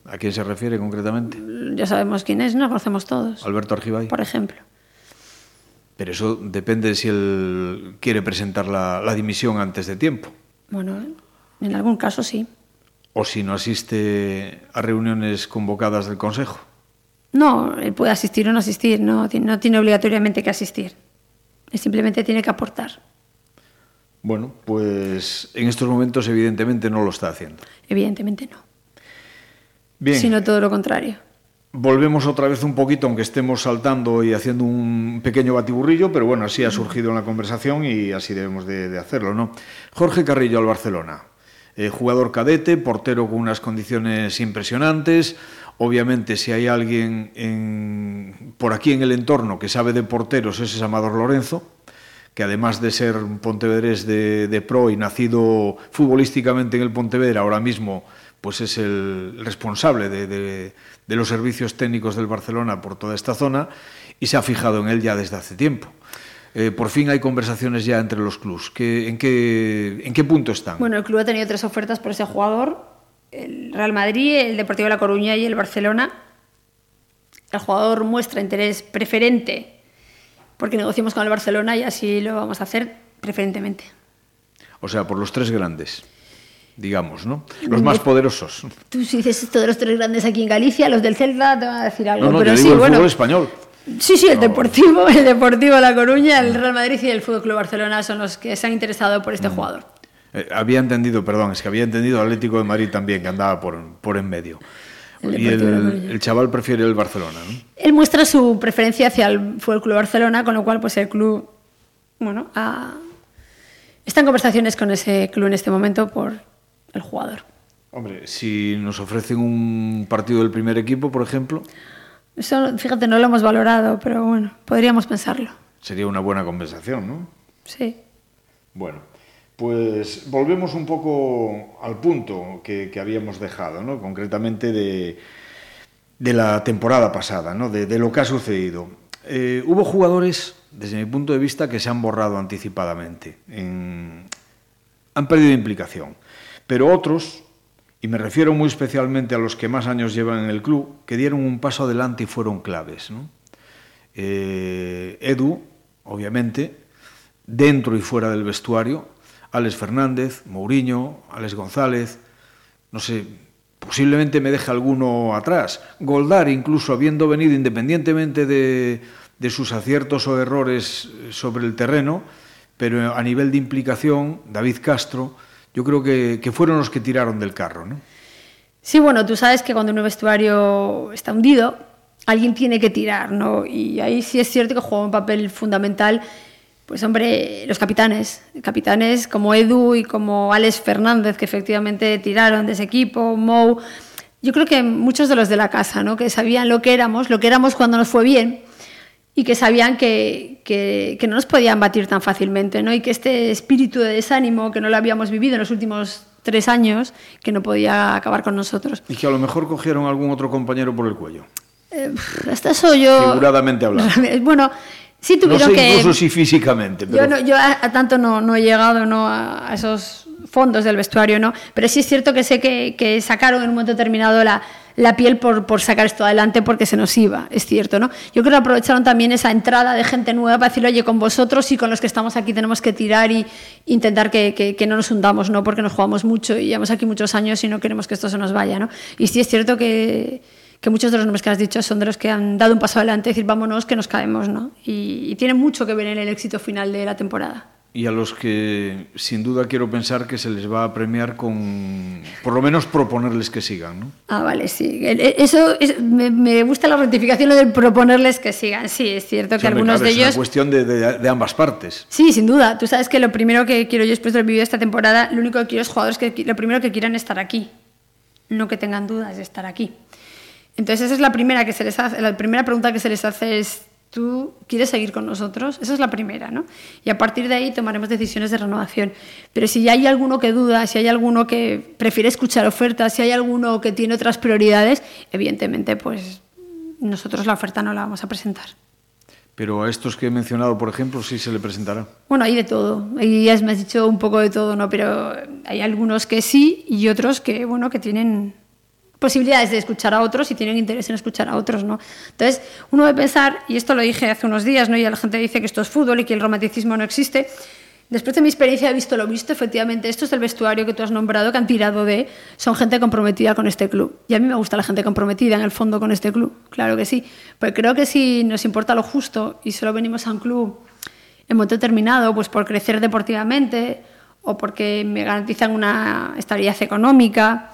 [SPEAKER 2] ¿A quién se refiere concretamente?
[SPEAKER 3] Ya sabemos quién es, no conocemos todos.
[SPEAKER 2] Alberto Argibay.
[SPEAKER 3] Por ejemplo.
[SPEAKER 2] Pero eso depende de si él quiere presentar la, la dimisión antes de tiempo.
[SPEAKER 3] Bueno, en algún caso sí.
[SPEAKER 2] O si no asiste a reuniones convocadas del Consejo.
[SPEAKER 3] No, él puede asistir o no asistir, no, no tiene obligatoriamente que asistir. Él simplemente tiene que aportar.
[SPEAKER 2] Bueno, pues en estos momentos evidentemente no lo está haciendo.
[SPEAKER 3] Evidentemente no.
[SPEAKER 2] Bien.
[SPEAKER 3] Sino todo lo contrario.
[SPEAKER 2] Volvemos otra vez un poquito, aunque estemos saltando y haciendo un pequeño batiburrillo, pero bueno, así ha surgido en la conversación y así debemos de, hacerlo, ¿no? Jorge Carrillo al Barcelona, eh, jugador cadete, portero con unas condiciones impresionantes. Obviamente, si hay alguien por aquí en el entorno que sabe de porteros, ese es Amador Lorenzo, que además de ser un pontevedrés de, pro y nacido futbolísticamente en el Pontevedra, ahora mismo pues es el responsable de, los servicios técnicos del Barcelona por toda esta zona y se ha fijado en él ya desde hace tiempo. Eh, por fin hay conversaciones ya entre los clubes. en, qué, ¿En qué punto están?
[SPEAKER 3] Bueno, el club ha tenido tres ofertas por ese jugador. El Real Madrid, el Deportivo de La Coruña y el Barcelona. El jugador muestra interés preferente porque negociamos con el Barcelona y así lo vamos a hacer preferentemente.
[SPEAKER 2] O sea, por los tres grandes, digamos, ¿no? Los más poderosos.
[SPEAKER 3] Tú si dices esto de los tres grandes aquí en Galicia, los del Celta te van a decir algo.
[SPEAKER 2] No, no,
[SPEAKER 3] pero
[SPEAKER 2] sí,
[SPEAKER 3] el
[SPEAKER 2] bueno, fútbol español.
[SPEAKER 3] Sí, sí, el Deportivo, el Deportivo La Coruña, el Real Madrid y el Fútbol Club Barcelona son los que se han interesado por este mm. jugador.
[SPEAKER 2] Eh, había entendido, perdón, es que había entendido Atlético de Madrid también, que andaba por, por en medio y el, chaval prefiere el Barcelona, ¿no?
[SPEAKER 3] Él muestra su preferencia hacia el Fútbol Club Barcelona, con lo cual pues el club, bueno, está en conversaciones con ese club en este momento por el jugador.
[SPEAKER 2] Hombre, si nos ofrecen un partido del primer equipo, por ejemplo.
[SPEAKER 3] Eso, fíjate, no lo hemos valorado, pero bueno, podríamos pensarlo.
[SPEAKER 2] Sería una buena conversación, ¿no?
[SPEAKER 3] Sí.
[SPEAKER 2] Bueno. Pues volvemos un poco al punto que, habíamos dejado, ¿no? concretamente de, la temporada pasada, ¿no? de, lo que ha sucedido. Eh, hubo jugadores, desde mi punto de vista, que se han borrado anticipadamente, han perdido implicación, pero otros, y me refiero muy especialmente a los que más años llevan en el club, que dieron un paso adelante y fueron claves. Eh, Edu, obviamente, dentro y fuera del vestuario, Alex Fernández, Mourinho, Alex González, no sé, posiblemente me deje alguno atrás. Goldar, incluso habiendo venido independientemente de, sus aciertos o errores sobre el terreno, pero a nivel de implicación, David Castro, yo creo que, fueron los que tiraron del carro, ¿no?
[SPEAKER 3] Sí, bueno, tú sabes que cuando un vestuario está hundido, alguien tiene que tirar, ¿no? Y ahí sí es cierto que juega un papel fundamental pues hombre, los capitanes, capitanes como Edu y como Alex Fernández, que efectivamente tiraron de ese equipo, Mou, yo creo que muchos de los de la casa, ¿no? que sabían lo que éramos, lo que éramos cuando nos fue bien, y que sabían que, que, no nos podían batir tan fácilmente, ¿no? y que este espíritu de desánimo que no lo habíamos vivido en los últimos tres años, que no podía acabar con nosotros.
[SPEAKER 2] Y que a lo mejor cogieron algún otro compañero por el cuello.
[SPEAKER 3] Eh, hasta eso yo...
[SPEAKER 2] Figuradamente hablando. [LAUGHS]
[SPEAKER 3] Bueno, Sí tuvieron
[SPEAKER 2] no sé
[SPEAKER 3] que...
[SPEAKER 2] incluso si físicamente.
[SPEAKER 3] Yo, yo a, tanto no, no, he llegado ¿no? A, esos fondos del vestuario, ¿no? Pero sí es cierto que sé que, que sacaron en un momento determinado la, la piel por, por, sacar esto adelante porque se nos iba, es cierto, ¿no? Yo creo que aprovecharon también esa entrada de gente nueva para decirle, oye, con vosotros y con los que estamos aquí tenemos que tirar y intentar que, que, que no nos hundamos, ¿no? Porque nos jugamos mucho y llevamos aquí muchos años y no queremos que esto se nos vaya, ¿no? Y sí es cierto que que muchos de los nombres que has dicho son de los que han dado un paso adelante, decir, vámonos, que nos caemos, ¿no? Y, y tiene mucho que ver en el éxito final de la temporada
[SPEAKER 2] y a los que sin duda quiero pensar que se les va a premiar con, por lo menos proponerles que sigan, ¿no?
[SPEAKER 3] Ah, vale, sí. Eso me, gusta la rectificación lo de proponerles que sigan. Sí, es cierto que algunos de ellos... Es
[SPEAKER 2] una cuestión de, de, ambas partes.
[SPEAKER 3] Sí, sin duda. Tú sabes que lo primero que quiero yo después de vivir esta temporada, lo único que quiero es jugadores que lo primero que quieran estar aquí, no que tengan dudas de estar aquí. Entonces esa es la primera que se les hace, la primera pregunta que se les hace es ¿tú quieres seguir con nosotros? Esa es la primera, ¿no? Y a partir de ahí tomaremos decisiones de renovación. Pero si hay alguno que duda, si hay alguno que prefiere escuchar ofertas, si hay alguno que tiene otras prioridades, evidentemente, pues nosotros la oferta no la vamos a presentar.
[SPEAKER 2] Pero a estos que he mencionado, por ejemplo, sí se le presentará.
[SPEAKER 3] Bueno, hay de todo. Y ya me has dicho un poco de todo, ¿no? Pero hay algunos que sí y otros que, bueno, que tienen posibilidades de escuchar a otros y tienen interés en escuchar a otros, ¿no? Entonces, uno debe pensar, y esto lo dije hace unos días, ¿no? Y la gente dice que esto es fútbol y que el romanticismo no existe. Después de mi experiencia he visto lo visto, efectivamente, esto es el vestuario que tú has nombrado, que han tirado de, son gente comprometida con este club. Y a mí me gusta la gente comprometida en el fondo con este club, claro que sí. Pero creo que si nos importa lo justo y solo venimos a un club en momento determinado, pues por crecer deportivamente o porque me garantizan una estabilidad económica,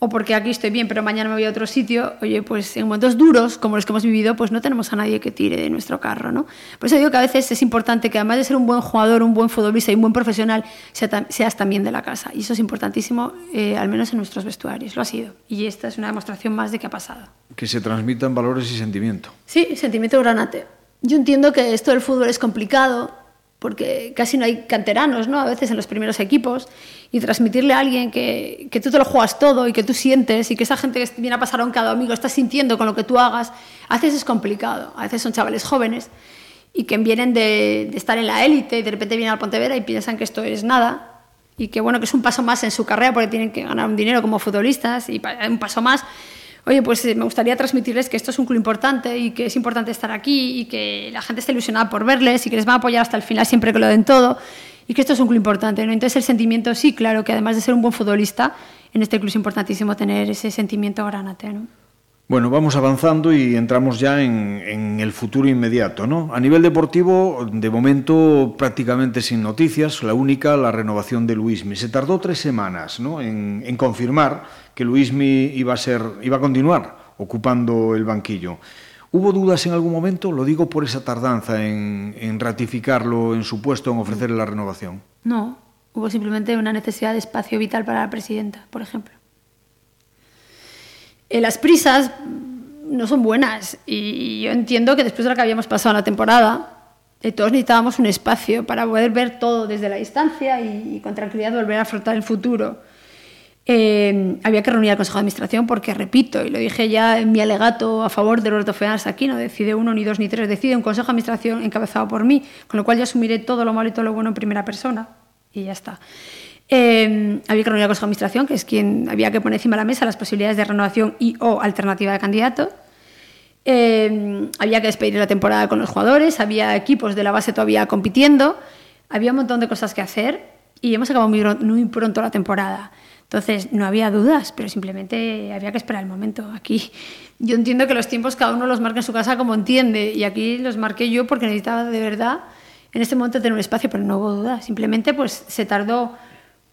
[SPEAKER 3] o porque aquí estoy bien, pero mañana me voy a otro sitio, oye, pues en momentos duros como los que hemos vivido, pues no tenemos a nadie que tire de nuestro carro, ¿no? Por eso digo que a veces es importante que además de ser un buen jugador, un buen futbolista y un buen profesional, seas también de la casa. Y eso es importantísimo, eh, al menos en nuestros vestuarios, lo ha sido. Y esta es una demostración más de que ha pasado.
[SPEAKER 2] Que se transmitan valores y sentimiento.
[SPEAKER 3] Sí, sentimiento granate. Yo entiendo que esto del fútbol es complicado, porque casi no hay canteranos, ¿no? A veces en los primeros equipos, y transmitirle a alguien que, que, tú te lo juegas todo y que tú sientes y que esa gente que viene a pasar a un cada amigo está sintiendo con lo que tú hagas, a veces es complicado. A veces son chavales jóvenes y que vienen de, de estar en la élite y de repente vienen al Pontevedra y piensan que esto es nada y que bueno, que es un paso más en su carrera porque tienen que ganar un dinero como futbolistas y un paso más oye, pues eh, me gustaría transmitirles que esto es un club importante y que es importante estar aquí y que la gente está ilusionada por verles y que les va a apoyar hasta el final siempre que lo den todo y que esto es un club importante. ¿no? Entonces el sentimiento, sí, claro, que además de ser un buen futbolista, en este club es importantísimo tener ese sentimiento granate. ¿no?
[SPEAKER 2] Bueno, vamos avanzando y entramos ya en, el futuro inmediato. ¿no? A nivel deportivo, de momento prácticamente sin noticias, la única, la renovación de Luismi. Se tardó tres semanas ¿no? en, en confirmar que Luismi iba a, ser, iba a continuar ocupando el banquillo. ¿Hubo dudas en algún momento? Lo digo por esa tardanza en, en ratificarlo en su puesto, en ofrecerle la renovación.
[SPEAKER 3] No, hubo simplemente una necesidad de espacio vital para la presidenta, por ejemplo. Eh, las prisas no son buenas y yo entiendo que después de lo que habíamos pasado en la temporada, eh, todos necesitábamos un espacio para poder ver todo desde la distancia y, y con tranquilidad volver a afrontar el futuro. Eh, había que reunir al Consejo de Administración porque, repito, y lo dije ya en mi alegato a favor de Roberto Feanas aquí, no decide uno, ni dos, ni tres, decide un Consejo de Administración encabezado por mí, con lo cual yo asumiré todo lo malo y todo lo bueno en primera persona y ya está. Eh, había que reunir al Consejo de Administración, que es quien había que poner encima de la mesa las posibilidades de renovación y o alternativa de candidato. Eh, había que despedir la temporada con los jugadores, había equipos de la base todavía compitiendo, había un montón de cosas que hacer y hemos acabado muy, muy pronto la temporada. Entonces, no había dudas, pero simplemente había que esperar el momento. Aquí yo entiendo que los tiempos cada uno los marca en su casa como entiende, y aquí los marqué yo porque necesitaba de verdad en este momento tener un espacio, pero no hubo duda. Simplemente pues se tardó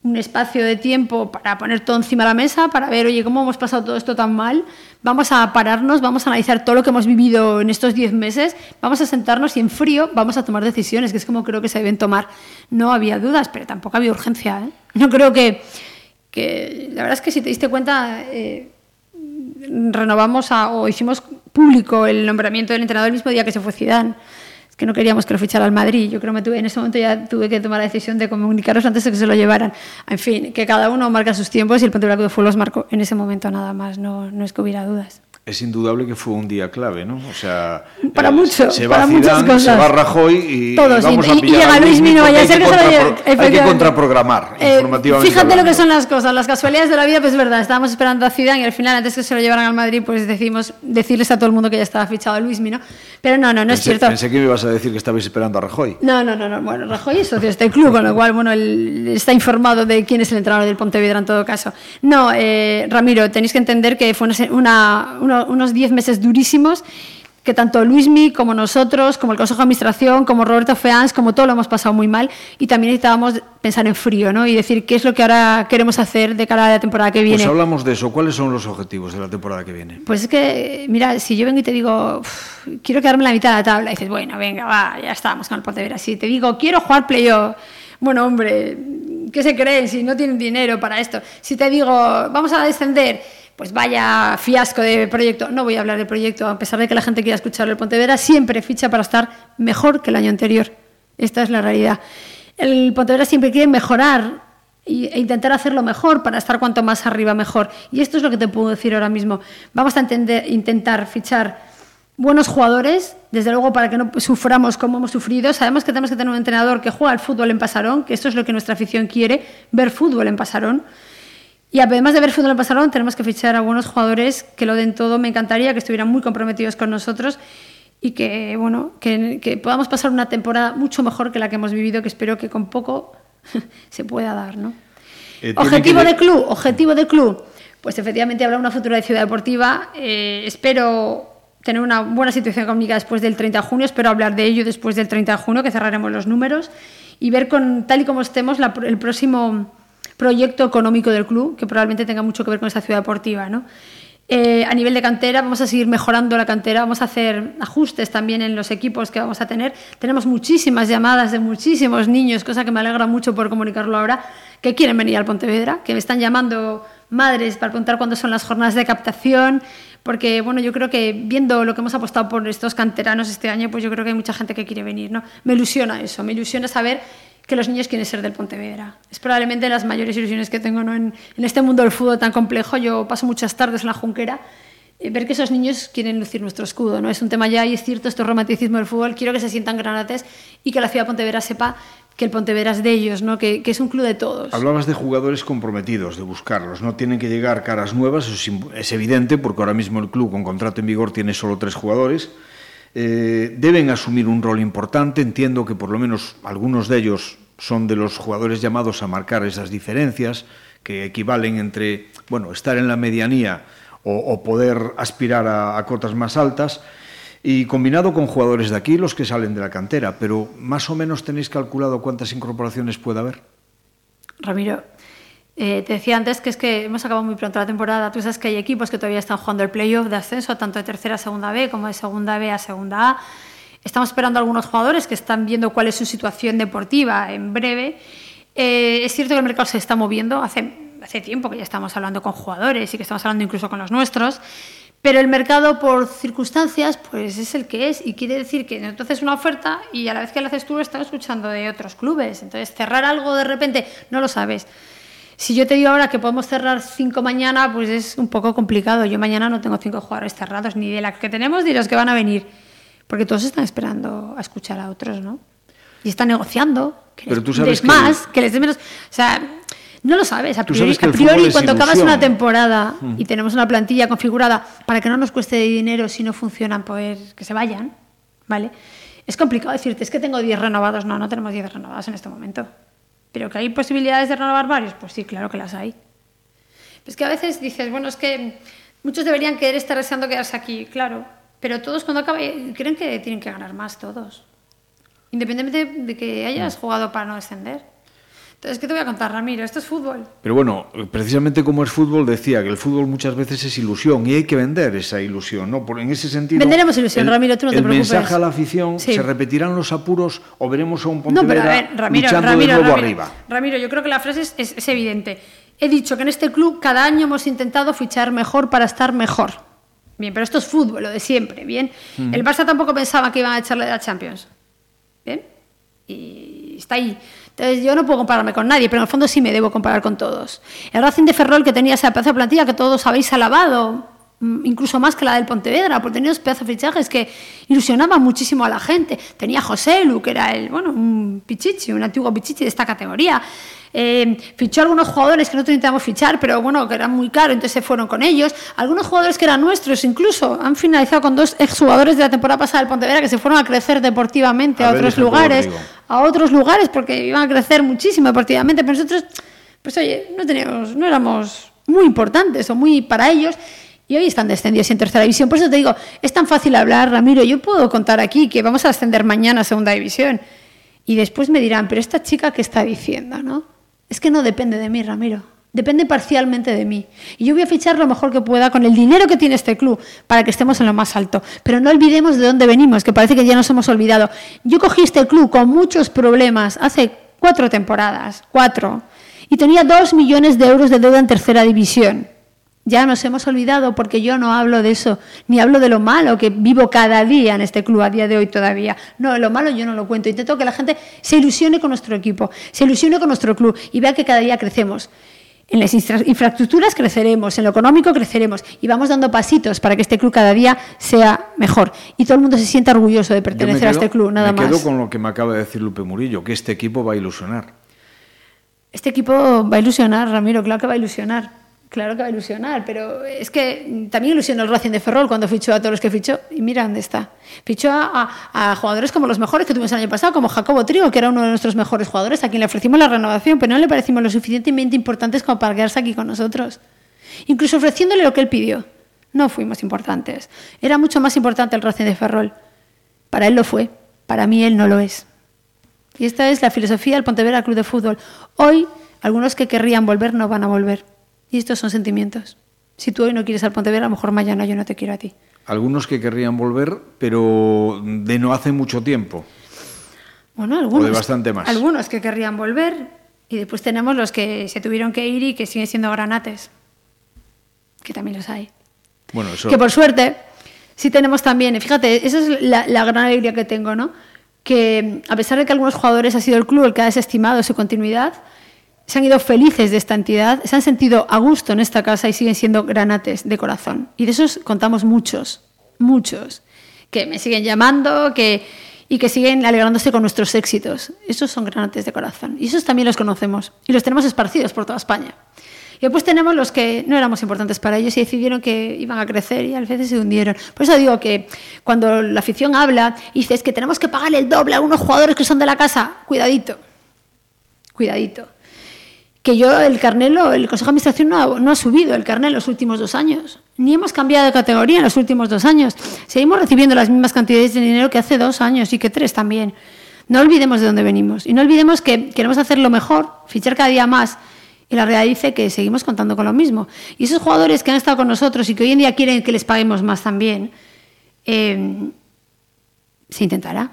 [SPEAKER 3] un espacio de tiempo para poner todo encima de la mesa, para ver, oye, cómo hemos pasado todo esto tan mal, vamos a pararnos, vamos a analizar todo lo que hemos vivido en estos diez meses, vamos a sentarnos y en frío vamos a tomar decisiones, que es como creo que se deben tomar. No había dudas, pero tampoco había urgencia. ¿eh? No creo que, que, la verdad es que si te diste cuenta, eh, renovamos o hicimos público el nombramiento del entrenador el mismo día que se fue Zidane que no queríamos que lo fichara al Madrid. Yo creo que tuve, en ese momento ya tuve que tomar la decisión de comunicaros antes de que se lo llevaran. En fin, que cada uno marca sus tiempos y el Pontevedra Club de Fútbol los marcó en ese momento nada más, no, no es que hubiera dudas
[SPEAKER 2] es indudable que fue un día clave, ¿no? O sea,
[SPEAKER 3] para eh, mucho,
[SPEAKER 2] se
[SPEAKER 3] va
[SPEAKER 2] para
[SPEAKER 3] Zidane,
[SPEAKER 2] muchas cosas. Se va Rajoy y,
[SPEAKER 3] Todos,
[SPEAKER 2] y vamos
[SPEAKER 3] y,
[SPEAKER 2] a pillar
[SPEAKER 3] y llega Luis Mino, vaya a ser que se lleve.
[SPEAKER 2] Hay que contraprogramar
[SPEAKER 3] eh,
[SPEAKER 2] informativamente.
[SPEAKER 3] Fíjate
[SPEAKER 2] hablando.
[SPEAKER 3] lo que son las cosas, las casualidades de la vida, pues es verdad, estábamos esperando a Zidane y al final, antes que se lo llevaran al Madrid, pues decidimos decirles a todo el mundo que ya estaba fichado a Luis Mino. Pero no, no, no
[SPEAKER 2] pensé,
[SPEAKER 3] es cierto.
[SPEAKER 2] Pensé que me ibas a decir que estabais esperando a Rajoy.
[SPEAKER 3] No, no, no, no. Bueno, Rajoy es socio de este club, con lo cual, bueno, él está informado de quién es el entrenador del Pontevedra en todo caso. No, eh, Ramiro, tenéis que entender que fue una, una, unos 10 meses durísimos que tanto Luismi como nosotros, como el Consejo de Administración, como Roberto Feans, como todo lo hemos pasado muy mal y también necesitábamos pensar en frío ¿no? y decir qué es lo que ahora queremos hacer de cara a la temporada que viene.
[SPEAKER 2] Pues hablamos de eso. ¿Cuáles son los objetivos de la temporada que viene?
[SPEAKER 3] Pues es que, mira, si yo vengo y te digo, quiero quedarme en la mitad de la tabla, y dices, bueno, venga, va, ya estamos con el Pontevedra. Si te digo, quiero jugar playoff, bueno, hombre, ¿qué se creen si no tienen dinero para esto? Si te digo, vamos a descender pues vaya fiasco de proyecto. No voy a hablar de proyecto, a pesar de que la gente quiera escuchar el Pontevedra, siempre ficha para estar mejor que el año anterior. Esta es la realidad. El Pontevedra siempre quiere mejorar e intentar hacerlo mejor para estar cuanto más arriba mejor. Y esto es lo que te puedo decir ahora mismo. Vamos a intentar fichar buenos jugadores, desde luego para que no suframos como hemos sufrido. Sabemos que tenemos que tener un entrenador que juega al fútbol en Pasarón, que esto es lo que nuestra afición quiere, ver fútbol en Pasarón. Y además de ver fútbol en Pasarón, tenemos que fichar a algunos jugadores que lo den todo. Me encantaría que estuvieran muy comprometidos con nosotros y que, bueno, que, que podamos pasar una temporada mucho mejor que la que hemos vivido, que espero que con poco [LAUGHS] se pueda dar, ¿no? Eh, objetivo de club, objetivo de club. Pues efectivamente habrá una futura de Ciudad Deportiva. Eh, espero tener una buena situación económica después del 30 de junio. Espero hablar de ello después del 30 de junio, que cerraremos los números. Y ver con tal y como estemos el próximo proyecto económico del club, que probablemente tenga mucho que ver con esta ciudad deportiva. ¿no? Eh, a nivel de cantera, vamos a seguir mejorando la cantera, vamos a hacer ajustes también en los equipos que vamos a tener. Tenemos muchísimas llamadas de muchísimos niños, cosa que me alegra mucho por comunicarlo ahora, que quieren venir al Pontevedra, que me están llamando madres para preguntar cuándo son las jornadas de captación, porque bueno, yo creo que viendo lo que hemos apostado por estos canteranos este año, pues yo creo que hay mucha gente que quiere venir, ¿no? Me ilusiona eso, me ilusiona saber que los niños quieren ser del Pontevedra. Es probablemente las mayores ilusiones que tengo en, este mundo del fútbol tan complejo. Yo paso muchas tardes en la Junquera y ver que esos niños quieren lucir nuestro escudo. ¿no? Es un tema ya y es cierto, esto es romanticismo del fútbol. Quiero que se sientan granates y que la ciudad de Pontevedra sepa que el Pontevedra es de ellos, ¿no? que, es un club de todos.
[SPEAKER 2] Hablabas de jugadores comprometidos, de buscarlos. No tienen que llegar caras nuevas, eso es, evidente, porque ahora mismo el club con contrato en vigor tiene solo tres jugadores. Eh, deben asumir un rol importante. Entiendo que por lo menos algunos de ellos son de los jugadores llamados a marcar esas diferencias que equivalen entre bueno, estar en la medianía o, poder aspirar a, cotas más altas y combinado con jugadores de aquí, los que salen de la cantera. Pero más o menos tenéis calculado cuántas incorporaciones puede haber.
[SPEAKER 3] Ramiro, eh, te decía antes que es que hemos acabado muy pronto la temporada. Tú sabes que hay equipos que todavía están jugando el playoff de ascenso, tanto de tercera a segunda B como de segunda B a segunda A. Estamos esperando a algunos jugadores que están viendo cuál es su situación deportiva en breve. Eh, es cierto que el mercado se está moviendo. Hace, hace tiempo que ya estamos hablando con jugadores y que estamos hablando incluso con los nuestros. Pero el mercado, por circunstancias, pues es el que es. Y quiere decir que entonces una oferta y a la vez que la haces tú estás escuchando de otros clubes. Entonces, cerrar algo de repente, no lo sabes. Si yo te digo ahora que podemos cerrar cinco mañana, pues es un poco complicado. Yo mañana no tengo cinco jugadores cerrados, ni de las que tenemos ni de los que van a venir. Porque todos están esperando a escuchar a otros, ¿no? Y están negociando. Que
[SPEAKER 2] Pero tú sabes
[SPEAKER 3] que... más, que les des menos. O sea, no lo sabes. A priori, cuando acabas una temporada mm. y tenemos una plantilla configurada para que no nos cueste dinero si no funcionan, pues que se vayan, ¿vale? Es complicado decirte, es que tengo 10 renovados. No, no tenemos 10 renovados en este momento. Pero que hay posibilidades de renovar varios, pues sí, claro que las hay. Es que a veces dices, bueno, es que muchos deberían querer estar deseando quedarse aquí, claro. Pero todos cuando acabe creen que tienen que ganar más todos. Independientemente de que hayas mm. jugado para no descender. Entonces, ¿qué te voy a contar, Ramiro? Esto es fútbol.
[SPEAKER 2] Pero bueno, precisamente como es fútbol, decía que el fútbol muchas veces es ilusión y hay que vender esa ilusión, ¿no? Por, en ese sentido...
[SPEAKER 3] Venderemos ilusión, Ramiro, tú no te preocupes.
[SPEAKER 2] El mensaje a la afición, ¿se repetirán los apuros o veremos a un Pontevedra no, pero, Ramiro, luchando
[SPEAKER 3] Ramiro,
[SPEAKER 2] de nuevo
[SPEAKER 3] Ramiro,
[SPEAKER 2] arriba?
[SPEAKER 3] Ramiro, yo creo que la frase es, es evidente. He dicho que en este club cada año hemos intentado fichar mejor para estar mejor. Bien, pero esto es fútbol, lo de siempre, bien. El Barça tampoco pensaba que iban a echarle a la Champions. Bien. Y está ahí. Entonces yo no puedo compararme con nadie, pero en el fondo sí me debo comparar con todos. El Racing de Ferrol que tenía esa de plantilla que todos habéis alabado, incluso más que la del Pontevedra, porque tenía unos pedazos de fichajes que ilusionaban muchísimo a la gente. Tenía José Lu, que era el, bueno, un pichichi, un antiguo pichichi de esta categoría. Eh, fichó algunos jugadores que no intentamos fichar, pero bueno, que eran muy caros, entonces se fueron con ellos. Algunos jugadores que eran nuestros, incluso han finalizado con dos exjugadores de la temporada pasada del Pontevedra que se fueron a crecer deportivamente a, otros lugares, a otros lugares, porque iban a crecer muchísimo deportivamente, pero nosotros, pues oye, no teníamos, no éramos muy importantes o muy para ellos. Y hoy están descendidos en tercera división. Por eso te digo, es tan fácil hablar, Ramiro. Yo puedo contar aquí que vamos a ascender mañana a segunda división. Y después me dirán, pero esta chica, ¿qué está diciendo? ¿no? Es que no depende de mí, Ramiro. Depende parcialmente de mí. Y yo voy a fichar lo mejor que pueda con el dinero que tiene este club para que estemos en lo más alto. Pero no olvidemos de dónde venimos, que parece que ya nos hemos olvidado. Yo cogí este club con muchos problemas hace cuatro temporadas, cuatro, y tenía dos millones de euros de deuda en tercera división. Ya nos hemos olvidado porque yo no hablo de eso, ni hablo de lo malo que vivo cada día en este club a día de hoy todavía. No, lo malo yo no lo cuento. Intento que la gente se ilusione con nuestro equipo, se ilusione con nuestro club y vea que cada día crecemos. En las infraestructuras creceremos, en lo económico creceremos y vamos dando pasitos para que este club cada día sea mejor y todo el mundo se sienta orgulloso de pertenecer a este club, nada
[SPEAKER 2] más.
[SPEAKER 3] Me
[SPEAKER 2] quedo con lo que me acaba de decir Lupe Murillo, que este equipo va a ilusionar.
[SPEAKER 3] Este equipo va a ilusionar, Ramiro, claro que va a ilusionar Claro que va a ilusionar, pero es que también ilusionó el Racing de Ferrol cuando fichó a todos los que fichó. Y mira dónde está. Fichó a, jugadores como los mejores que tuvimos el año pasado, como Jacobo Trigo, que era uno de nuestros mejores jugadores, a quien le ofrecimos la renovación, pero no le parecimos lo suficientemente importantes como para quedarse aquí con nosotros. Incluso ofreciéndole lo que él pidió. No fuimos importantes. Era mucho más importante el Racing de Ferrol. Para él lo fue, para mí él no lo es. Y esta es la filosofía del Pontevedra Club de Fútbol. Hoy, algunos que querrían volver no van a volver. Y estos son sentimientos. Si tú hoy no quieres al Pontevedra, a lo mejor mañana yo no te quiero a ti.
[SPEAKER 2] Algunos que querrían volver, pero de no hace mucho tiempo.
[SPEAKER 3] Bueno, algunos.
[SPEAKER 2] O de bastante más.
[SPEAKER 3] Algunos que querrían volver. Y después tenemos los que se tuvieron que ir y que siguen siendo granates. Que también los hay.
[SPEAKER 2] Bueno, eso...
[SPEAKER 3] Que por suerte, sí tenemos también. Fíjate, esa es la, la gran alegría que tengo, ¿no? Que a pesar de que algunos jugadores ha sido el club el que ha desestimado su continuidad, se han ido felices de esta entidad, se han sentido a gusto en esta casa y siguen siendo granates de corazón. Y de esos contamos muchos, muchos, que me siguen llamando que, y que siguen alegrándose con nuestros éxitos. Esos son granates de corazón. Y esos también los conocemos y los tenemos esparcidos por toda España. Y después tenemos los que no éramos importantes para ellos y decidieron que iban a crecer y a veces se hundieron. Por eso digo que cuando la afición habla y dices que tenemos que pagarle el doble a unos jugadores que son de la casa, cuidadito, cuidadito que yo el carnelo, el Consejo de Administración no ha, subido el carnet en los últimos dos años, ni hemos cambiado de categoría en los últimos dos años. Seguimos recibiendo las mismas cantidades de dinero que hace dos años y que tres también. No olvidemos de dónde venimos y no olvidemos que queremos hacer lo mejor, fichar cada día más. Y la realidad dice que seguimos contando con lo mismo. Y esos jugadores que han estado con nosotros y que hoy en día quieren que les paguemos más también, eh, se intentará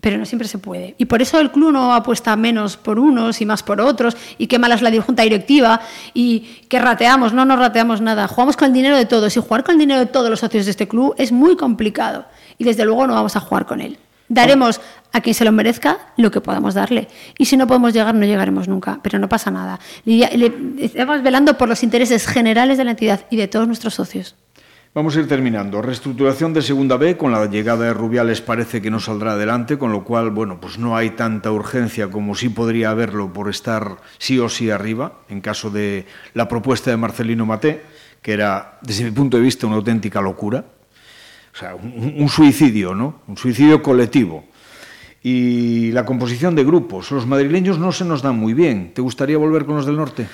[SPEAKER 3] pero no siempre se puede. Y por eso el club no apuesta menos por unos y más por otros, y qué mala es la junta directiva, y que rateamos, no nos rateamos nada. Jugamos con el dinero de todos, y jugar con el dinero de todos los socios de este club es muy complicado, y desde luego no vamos a jugar con él. Daremos a quien se lo merezca lo que podamos darle. Y si no podemos llegar, no llegaremos nunca, pero no pasa nada. estamos velando por los intereses generales de la entidad y de todos nuestros socios.
[SPEAKER 2] Vamos a ir terminando. Reestructuración de Segunda B, con la llegada de Rubiales parece que no saldrá adelante, con lo cual, bueno, pues no hay tanta urgencia como sí podría haberlo por estar sí o sí arriba, en caso de la propuesta de Marcelino Maté, que era, desde mi punto de vista, una auténtica locura. O sea, un, un suicidio, ¿no? Un suicidio colectivo. Y la composición de grupos. Los madrileños no se nos dan muy bien. ¿Te gustaría volver con los del norte?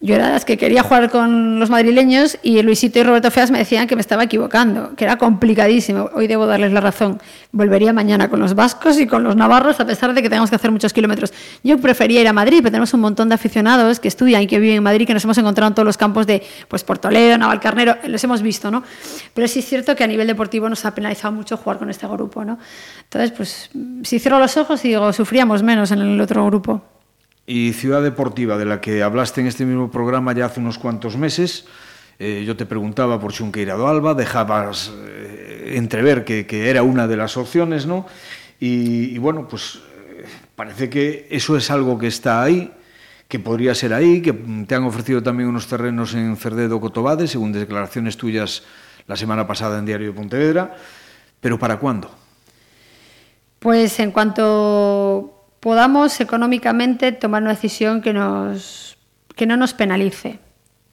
[SPEAKER 3] Yo era las que quería jugar con los madrileños y Luisito y Roberto Feas me decían que me estaba equivocando, que era complicadísimo. Hoy debo darles la razón. Volvería mañana con los vascos y con los navarros, a pesar de que tengamos que hacer muchos kilómetros. Yo prefería ir a Madrid, pero tenemos un montón de aficionados que estudian y que viven en Madrid, que nos hemos encontrado en todos los campos de pues, Portoledo, Navalcarnero, los hemos visto, ¿no? Pero sí es cierto que a nivel deportivo nos ha penalizado mucho jugar con este grupo, ¿no? Entonces, pues, si cierro los ojos y digo, sufríamos menos en el otro grupo
[SPEAKER 2] y Ciudad Deportiva, de la que hablaste en este mismo programa ya hace unos cuantos meses. Eh, yo te preguntaba por Chunqueirado Alba, dejabas eh, entrever que, era una de las opciones, ¿no? Y, bueno, pues eh, parece que eso es algo que está ahí, que podría ser ahí, que te han ofrecido también unos terrenos en Cerdedo Cotobade, según declaraciones tuyas la semana pasada en Diario de Pontevedra. ¿Pero para cuándo?
[SPEAKER 3] Pues en cuanto podamos económicamente tomar una decisión que, nos, que no nos penalice.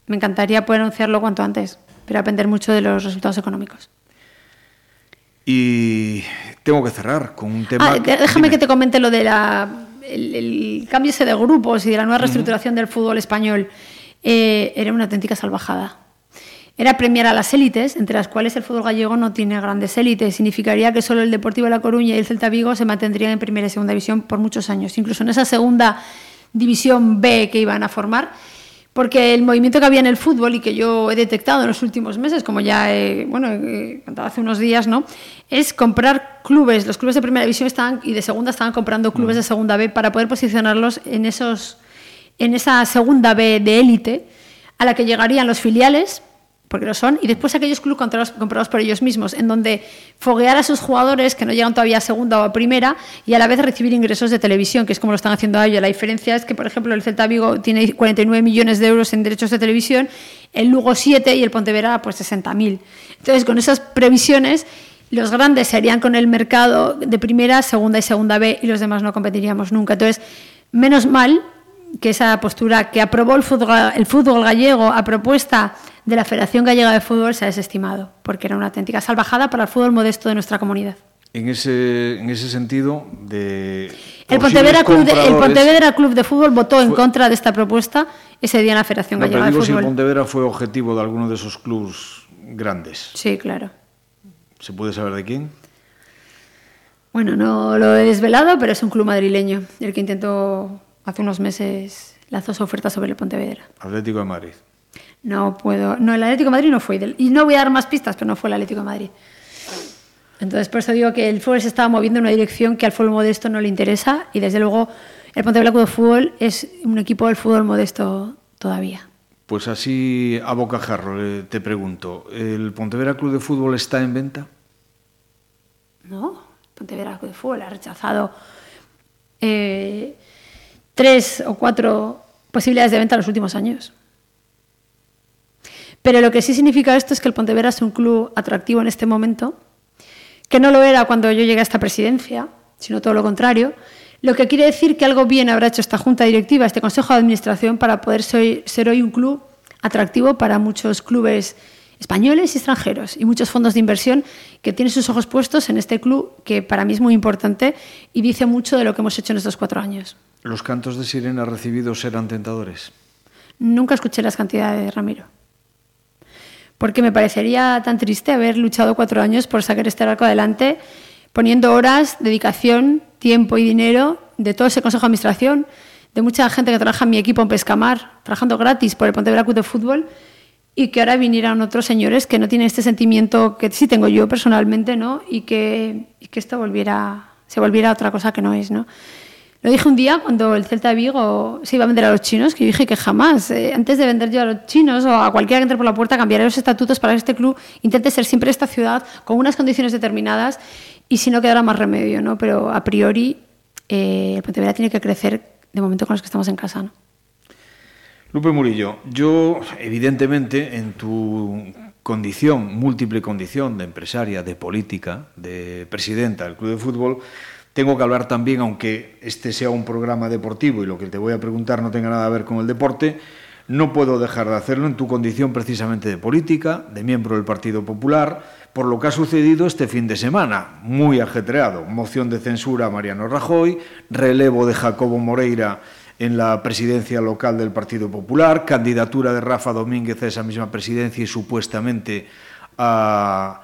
[SPEAKER 3] Me encantaría poder anunciarlo cuanto antes, pero depender mucho de los resultados económicos.
[SPEAKER 2] Y tengo que cerrar con un tema.
[SPEAKER 3] Ah, déjame que te comente lo de la, el, cambio ese de grupos y de la nueva reestructuración del fútbol español. Eh, era una auténtica salvajada era premiar a las élites, entre las cuales el fútbol gallego no tiene grandes élites. Significaría que solo el Deportivo de La Coruña y el Celta Vigo se mantendrían en primera y segunda división por muchos años, incluso en esa segunda división B que iban a formar, porque el movimiento que había en el fútbol y que yo he detectado en los últimos meses, como ya he, bueno, he contado hace unos días, ¿no? es comprar clubes. Los clubes de primera división estaban, y de segunda estaban comprando clubes de segunda B para poder posicionarlos en, esos, en esa segunda B de élite a la que llegarían los filiales porque lo son, y después aquellos clubes comprados, por ellos mismos, en donde foguear a sus jugadores que no llegan todavía a segunda o a primera y a la vez recibir ingresos de televisión, que es como lo están haciendo ellos. La diferencia es que, por ejemplo, el Celta Vigo tiene 49 millones de euros en derechos de televisión, el Lugo 7 y el Pontevedra pues 60.000. Entonces, con esas previsiones, los grandes serían con el mercado de primera, segunda y segunda B y los demás no competiríamos nunca. Entonces, menos mal que esa postura que aprobó el fútbol, el fútbol gallego a propuesta de la Federación Gallega de Fútbol se ha desestimado, porque era una auténtica salvajada para el fútbol modesto de nuestra comunidad.
[SPEAKER 2] En ese, en ese sentido, de
[SPEAKER 3] el Pontevedra, Club de, el Pontevedra Club de Fútbol votó en contra de esta propuesta ese día en la Federación
[SPEAKER 2] no,
[SPEAKER 3] Gallega de Fútbol.
[SPEAKER 2] si el Pontevedra fue objetivo de alguno de esos clubes grandes.
[SPEAKER 3] Sí, claro.
[SPEAKER 2] ¿Se puede saber de quién?
[SPEAKER 3] Bueno, no lo he desvelado, pero es un club madrileño, el que intentó hace unos meses lanzó su oferta sobre el Pontevedra.
[SPEAKER 2] Atlético de Madrid.
[SPEAKER 3] No puedo. No, el Atlético de Madrid no fue. Y no voy a dar más pistas, pero no fue el Atlético de Madrid. Entonces, por eso digo que el fútbol se estaba moviendo en una dirección que al fútbol modesto no le interesa y desde luego el Pontevedra Club de Fútbol es un equipo del fútbol modesto todavía.
[SPEAKER 2] Pues así a bocajarro te pregunto, ¿el Pontevedra Club de Fútbol está en venta?
[SPEAKER 3] No, el Pontevedra Club de Fútbol ha rechazado eh, tres o cuatro posibilidades de venta en los últimos años. Pero lo que sí significa esto es que el Pontevedra es un club atractivo en este momento que no lo era cuando yo llegué a esta presidencia, sino todo lo contrario, lo que quiere decir que algo bien habrá hecho esta Junta Directiva, este Consejo de Administración, para poder ser hoy un club atractivo para muchos clubes españoles y extranjeros y muchos fondos de inversión que tienen sus ojos puestos en este club que para mí es muy importante y dice mucho de lo que hemos hecho en estos cuatro años.
[SPEAKER 2] ¿Los cantos de sirena recibidos serán tentadores?
[SPEAKER 3] Nunca escuché las cantidades, Ramiro porque me parecería tan triste haber luchado cuatro años por sacar este barco adelante, poniendo horas, dedicación, tiempo y dinero de todo ese consejo de administración, de mucha gente que trabaja en mi equipo en Pescamar, trabajando gratis por el Pontevedra Club de Fútbol, y que ahora vinieran otros señores que no tienen este sentimiento que sí tengo yo personalmente, ¿no? Y que, y que esto volviera, se volviera otra cosa que no es, ¿no? Lo dije un día cuando el Celta de Vigo se iba a vender a los chinos, que yo dije que jamás, eh, antes de vender yo a los chinos o a cualquiera que entre por la puerta, cambiaré los estatutos para que este club intente ser siempre esta ciudad con unas condiciones determinadas y si no quedara más remedio, ¿no? Pero a priori eh, el Pontevedra tiene que crecer de momento con los que estamos en casa, ¿no?
[SPEAKER 2] Lupe Murillo, yo evidentemente en tu condición, múltiple condición de empresaria, de política, de presidenta del Club de Fútbol, tengo que hablar también, aunque este sea un programa deportivo y lo que te voy a preguntar no tenga nada que ver con el deporte, no puedo dejar de hacerlo en tu condición precisamente de política, de miembro del Partido Popular, por lo que ha sucedido este fin de semana, muy ajetreado. Moción de censura a Mariano Rajoy, relevo de Jacobo Moreira en la presidencia local del Partido Popular, candidatura de Rafa Domínguez a esa misma presidencia y supuestamente a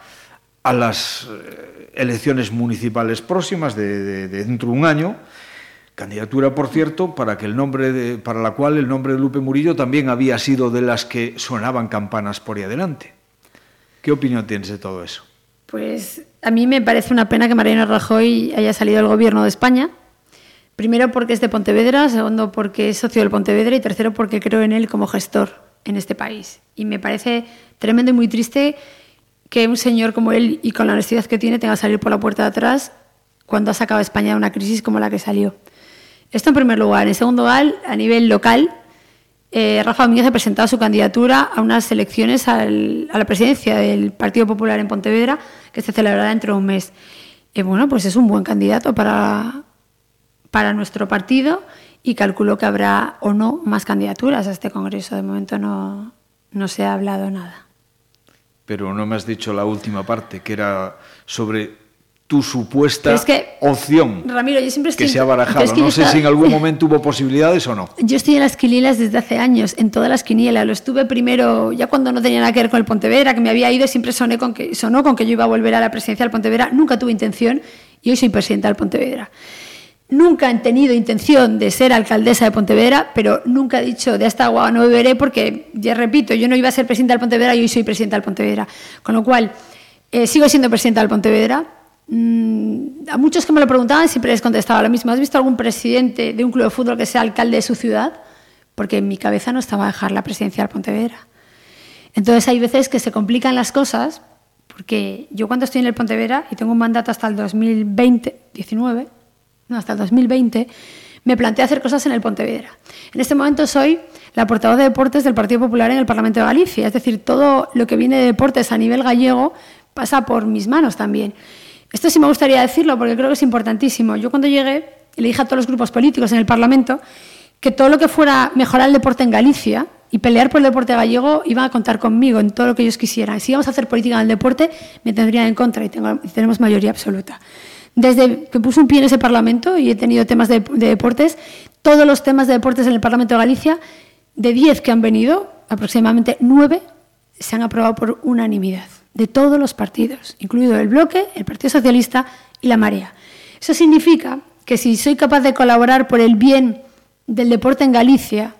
[SPEAKER 2] a las eh, elecciones municipales próximas de, dentro de un año. Candidatura, por cierto, para, para la cual el nombre de Lupe Murillo también había sido de las que sonaban campanas por ahí adelante. ¿Qué opinión tienes de todo eso?
[SPEAKER 3] Pues a mí me parece una pena que Mariano Rajoy haya salido del gobierno de España. Primero porque es de Pontevedra, segundo porque es socio del Pontevedra y tercero porque creo en él como gestor en este país. Y me parece tremendo y muy triste que un señor como él y con la honestidad que tiene tenga que salir por la puerta de atrás cuando ha sacado a España de una crisis como la que salió. Esto en primer lugar. En segundo lugar, a nivel local, eh, Rafa Domínguez ha presentado su candidatura a unas elecciones a la presidencia del Partido Popular en Pontevedra, que se celebrará dentro de un mes. Y bueno, pues es un buen candidato para, para nuestro partido y calculo que habrá o no más candidaturas a este Congreso. De momento no, no se ha hablado nada
[SPEAKER 2] pero no me has dicho la última parte, que era sobre tu supuesta opción
[SPEAKER 3] Ramiro, yo siempre estoy,
[SPEAKER 2] que se ha barajado. no sé si en algún momento hubo posibilidades o no.
[SPEAKER 3] Yo estoy en las quinielas desde hace años, en todas las quinielas. Lo estuve primero, ya cuando no tenía nada que ver con el Pontevedra, que me había ido, siempre soné con que, sonó con que yo iba a volver a la presidencia del Pontevedra. Nunca tuve intención y hoy soy presidenta del Pontevedra. Nunca han tenido intención de ser alcaldesa de Pontevedra, pero nunca he dicho de esta agua no beberé porque, ya repito, yo no iba a ser presidenta del Pontevedra y hoy soy presidenta del Pontevedra. Con lo cual, eh, sigo siendo presidenta del Pontevedra. Mm, a muchos que me lo preguntaban siempre les contestaba lo mismo. ¿Has visto algún presidente de un club de fútbol que sea alcalde de su ciudad? Porque en mi cabeza no estaba dejar la presidencia del Pontevedra. Entonces hay veces que se complican las cosas porque yo cuando estoy en el Pontevedra y tengo un mandato hasta el 2020, 19, hasta el 2020, me planteé hacer cosas en el Pontevedra. En este momento soy la portavoz de deportes del Partido Popular en el Parlamento de Galicia, es decir, todo lo que viene de deportes a nivel gallego pasa por mis manos también. Esto sí me gustaría decirlo porque creo que es importantísimo. Yo cuando llegué le dije a todos los grupos políticos en el Parlamento que todo lo que fuera mejorar el deporte en Galicia y pelear por el deporte gallego iban a contar conmigo en todo lo que ellos quisieran. Si íbamos a hacer política en el deporte, me tendrían en contra y, tenemos mayoría absoluta. Desde que puse un pie en ese Parlamento y he tenido temas de, de deportes, todos los temas de deportes en el Parlamento de Galicia, de 10 que han venido, aproximadamente 9 se han aprobado por unanimidad de todos los partidos, incluido el Bloque, el Partido Socialista y la Marea. Eso significa que si soy capaz de colaborar por el bien del deporte en Galicia,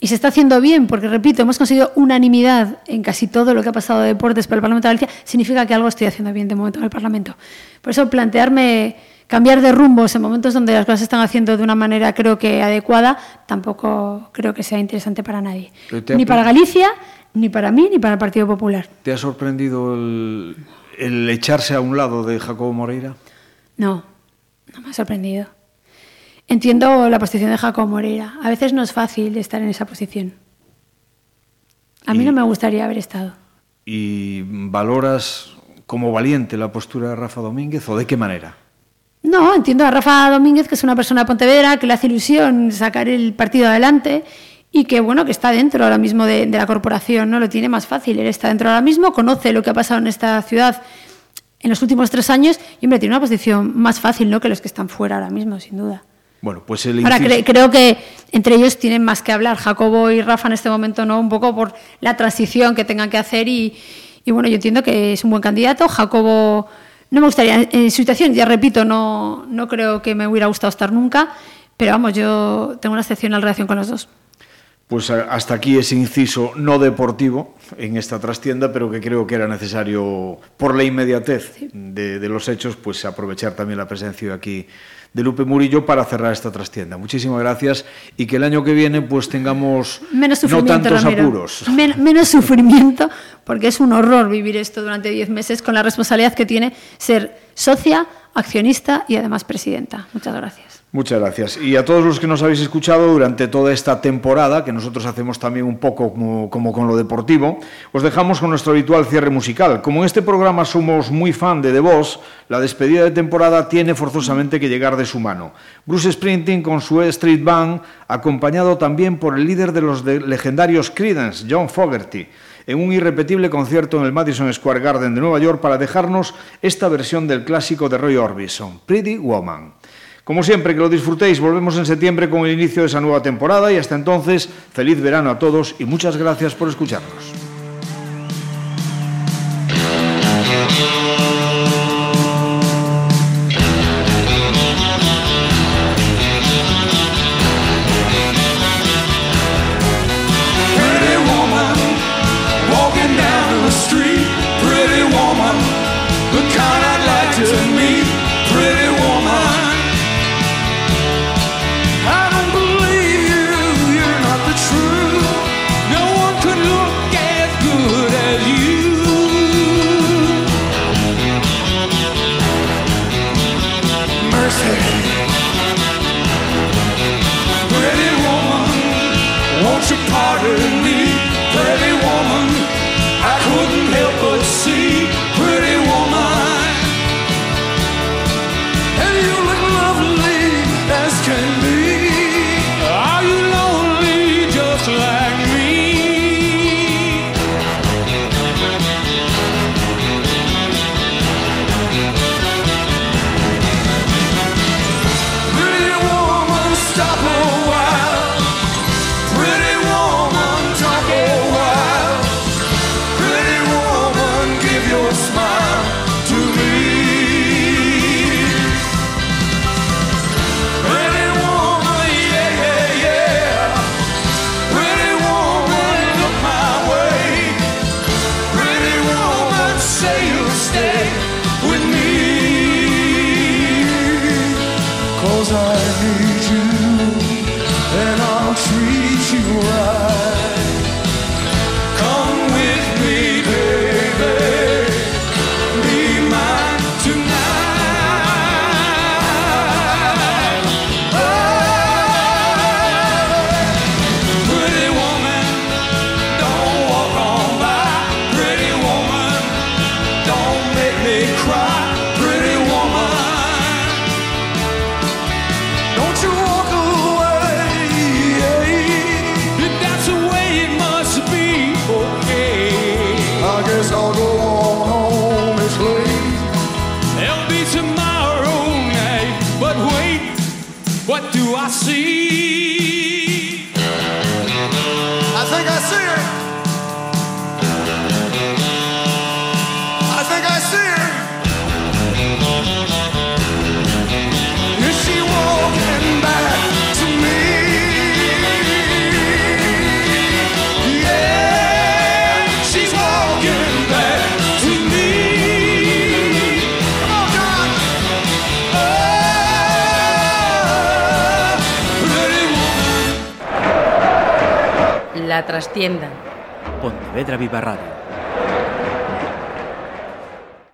[SPEAKER 3] y se está haciendo bien, porque repito, hemos conseguido unanimidad en casi todo lo que ha pasado de deportes por el Parlamento de Galicia, significa que algo estoy haciendo bien de momento en el Parlamento. Por eso plantearme cambiar de rumbos en momentos donde las cosas se están haciendo de una manera creo que adecuada, tampoco creo que sea interesante para nadie. Ni para Galicia, ni para mí, ni para el Partido Popular.
[SPEAKER 2] ¿Te ha sorprendido el, el echarse a un lado de Jacobo Moreira?
[SPEAKER 3] No, no me ha sorprendido. Entiendo la posición de Jacobo Moreira. A veces no es fácil estar en esa posición. A mí no me gustaría haber estado.
[SPEAKER 2] ¿Y valoras como valiente la postura de Rafa Domínguez o de qué manera?
[SPEAKER 3] No, entiendo a Rafa Domínguez, que es una persona Pontevedra, que le hace ilusión sacar el partido adelante y que bueno que está dentro ahora mismo de, de, la corporación, no lo tiene más fácil. Él está dentro ahora mismo, conoce lo que ha pasado en esta ciudad en los últimos tres años y hombre tiene una posición más fácil, ¿no? Que los que están fuera ahora mismo, sin duda.
[SPEAKER 2] Bueno, pues el
[SPEAKER 3] Ahora creo que entre ellos tienen más que hablar, Jacobo y Rafa en este momento, no, un poco por la transición que tengan que hacer y, y bueno, yo entiendo que es un buen candidato. Jacobo no me gustaría, en situación, ya repito, no, no creo que me hubiera gustado estar nunca, pero vamos, yo tengo una excepcional relación con los dos.
[SPEAKER 2] Pues hasta aquí ese inciso no deportivo en esta trastienda, pero que creo que era necesario, por la inmediatez de, de, los hechos, pues aprovechar también la presencia aquí de Lupe Murillo para cerrar esta trastienda. Muchísimas gracias y que el año que viene pues tengamos
[SPEAKER 3] menos
[SPEAKER 2] no tantos
[SPEAKER 3] Ramiro.
[SPEAKER 2] apuros.
[SPEAKER 3] Men menos sufrimiento, porque es un horror vivir esto durante diez meses con la responsabilidad que tiene ser socia, accionista y además presidenta. Muchas gracias.
[SPEAKER 2] Muchas gracias. Y a todos los que nos habéis escuchado durante toda esta temporada, que nosotros hacemos también un poco como, con lo deportivo, os dejamos con nuestro habitual cierre musical. Como en este programa somos muy fan de The Boss, la despedida de temporada tiene forzosamente que llegar de su mano. Bruce Sprinting con su Street Band, acompañado también por el líder de los legendarios Creedence, John Fogerty en un irrepetible concierto en el Madison Square Garden de Nueva York para dejarnos esta versión del clásico de Roy Orbison, Pretty Woman. Como siempre, que lo disfrutéis. Volvemos en septiembre con el inicio de esa nueva temporada y hasta entonces, feliz verano a todos y muchas gracias por escucharnos.